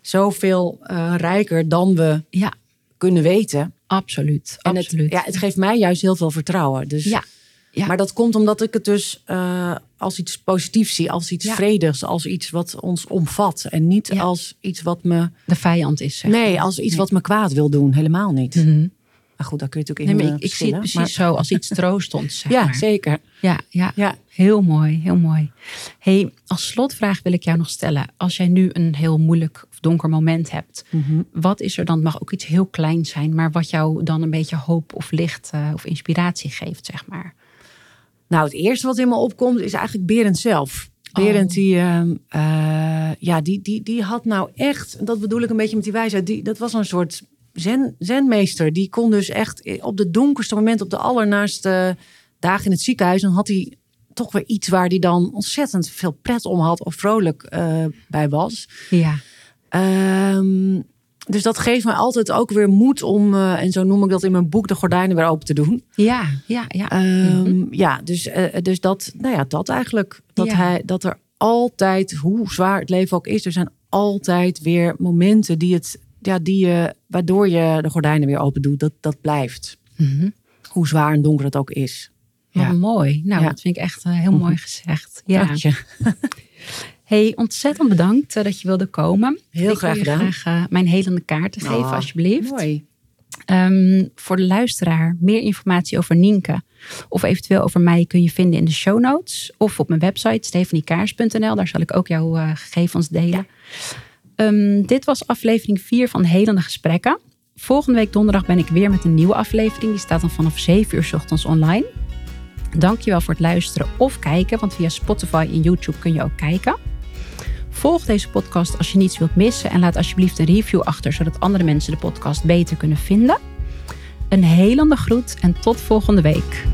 zoveel eh, rijker dan we ja, kunnen weten. absoluut. En het, absoluut. ja, het geeft mij juist heel veel vertrouwen. Dus, Ja, ja. Maar dat komt omdat ik het dus eh, als iets positiefs zie. Als iets Ja. vredigs. Als iets wat ons omvat. En niet als iets wat me... de vijand is. Zeg Nee, als iets Nee. wat me kwaad wil doen. Helemaal niet. Mhm. Maar goed, daar kun je natuurlijk Nee, in maar ik, eh, ik zie het precies zo als iets troostends. Zeg Maar- Ja, maar. zeker. Ja, ja, Ja. heel mooi, heel mooi. Hey, als slotvraag wil ik jou nog stellen. Als jij nu een heel moeilijk of donker moment hebt, Mhm. wat is er dan? Het mag ook iets heel kleins zijn, maar wat jou dan een beetje hoop of licht eh, of inspiratie geeft, zeg maar. Nou, het eerste wat in me opkomt is eigenlijk Berend zelf. Oh. Berend, die, ehm, eh, ja, die, die, die had nou echt, dat bedoel ik een beetje met die wijsheid, die, dat was een soort zen, zenmeester. Die kon dus echt op de donkerste moment, op de allernaaste dagen in het ziekenhuis, dan had hij toch weer iets waar hij dan ontzettend veel pret om had of vrolijk eh, bij was. Ja, Ehm, dus dat geeft mij altijd ook weer moed om, eh, en zo noem ik dat in mijn boek, de gordijnen weer open te doen. ja, ja, ja. Ehm, Ja, dus, eh, dus dat, nou ja, dat eigenlijk. Dat, Ja. hij, dat er altijd, hoe zwaar het leven ook is, er zijn altijd weer momenten die het, ja, die je, waardoor je de gordijnen weer open doet. Dat, dat blijft. Mhm. Hoe zwaar en donker het ook is. Ja. mooi. Nou, Ja. dat vind ik echt eh, heel mooi gezegd. Ja. Dank je. Hey, ontzettend bedankt eh, dat je wilde komen. Heel Ik graag gedaan. graag eh, mijn helende kaarten geven, Oh, alsjeblieft. Mooi. Ehm, voor de luisteraar, meer informatie over Nienke of eventueel over mij kun je vinden in de show notes of op mijn website stefaniekaars.nl. Daar zal ik ook jouw eh, gegevens delen. Ehm, dit was aflevering 4 van Helende Gesprekken. Volgende week donderdag ben ik weer met een nieuwe aflevering. Die staat dan vanaf 7 uur 's ochtends online. Dankjewel voor het luisteren of kijken, want via Spotify en YouTube kun je ook kijken. Volg deze podcast als je niets wilt missen en laat alsjeblieft een review achter, zodat andere mensen de podcast beter kunnen vinden. Een helende groet en tot volgende week.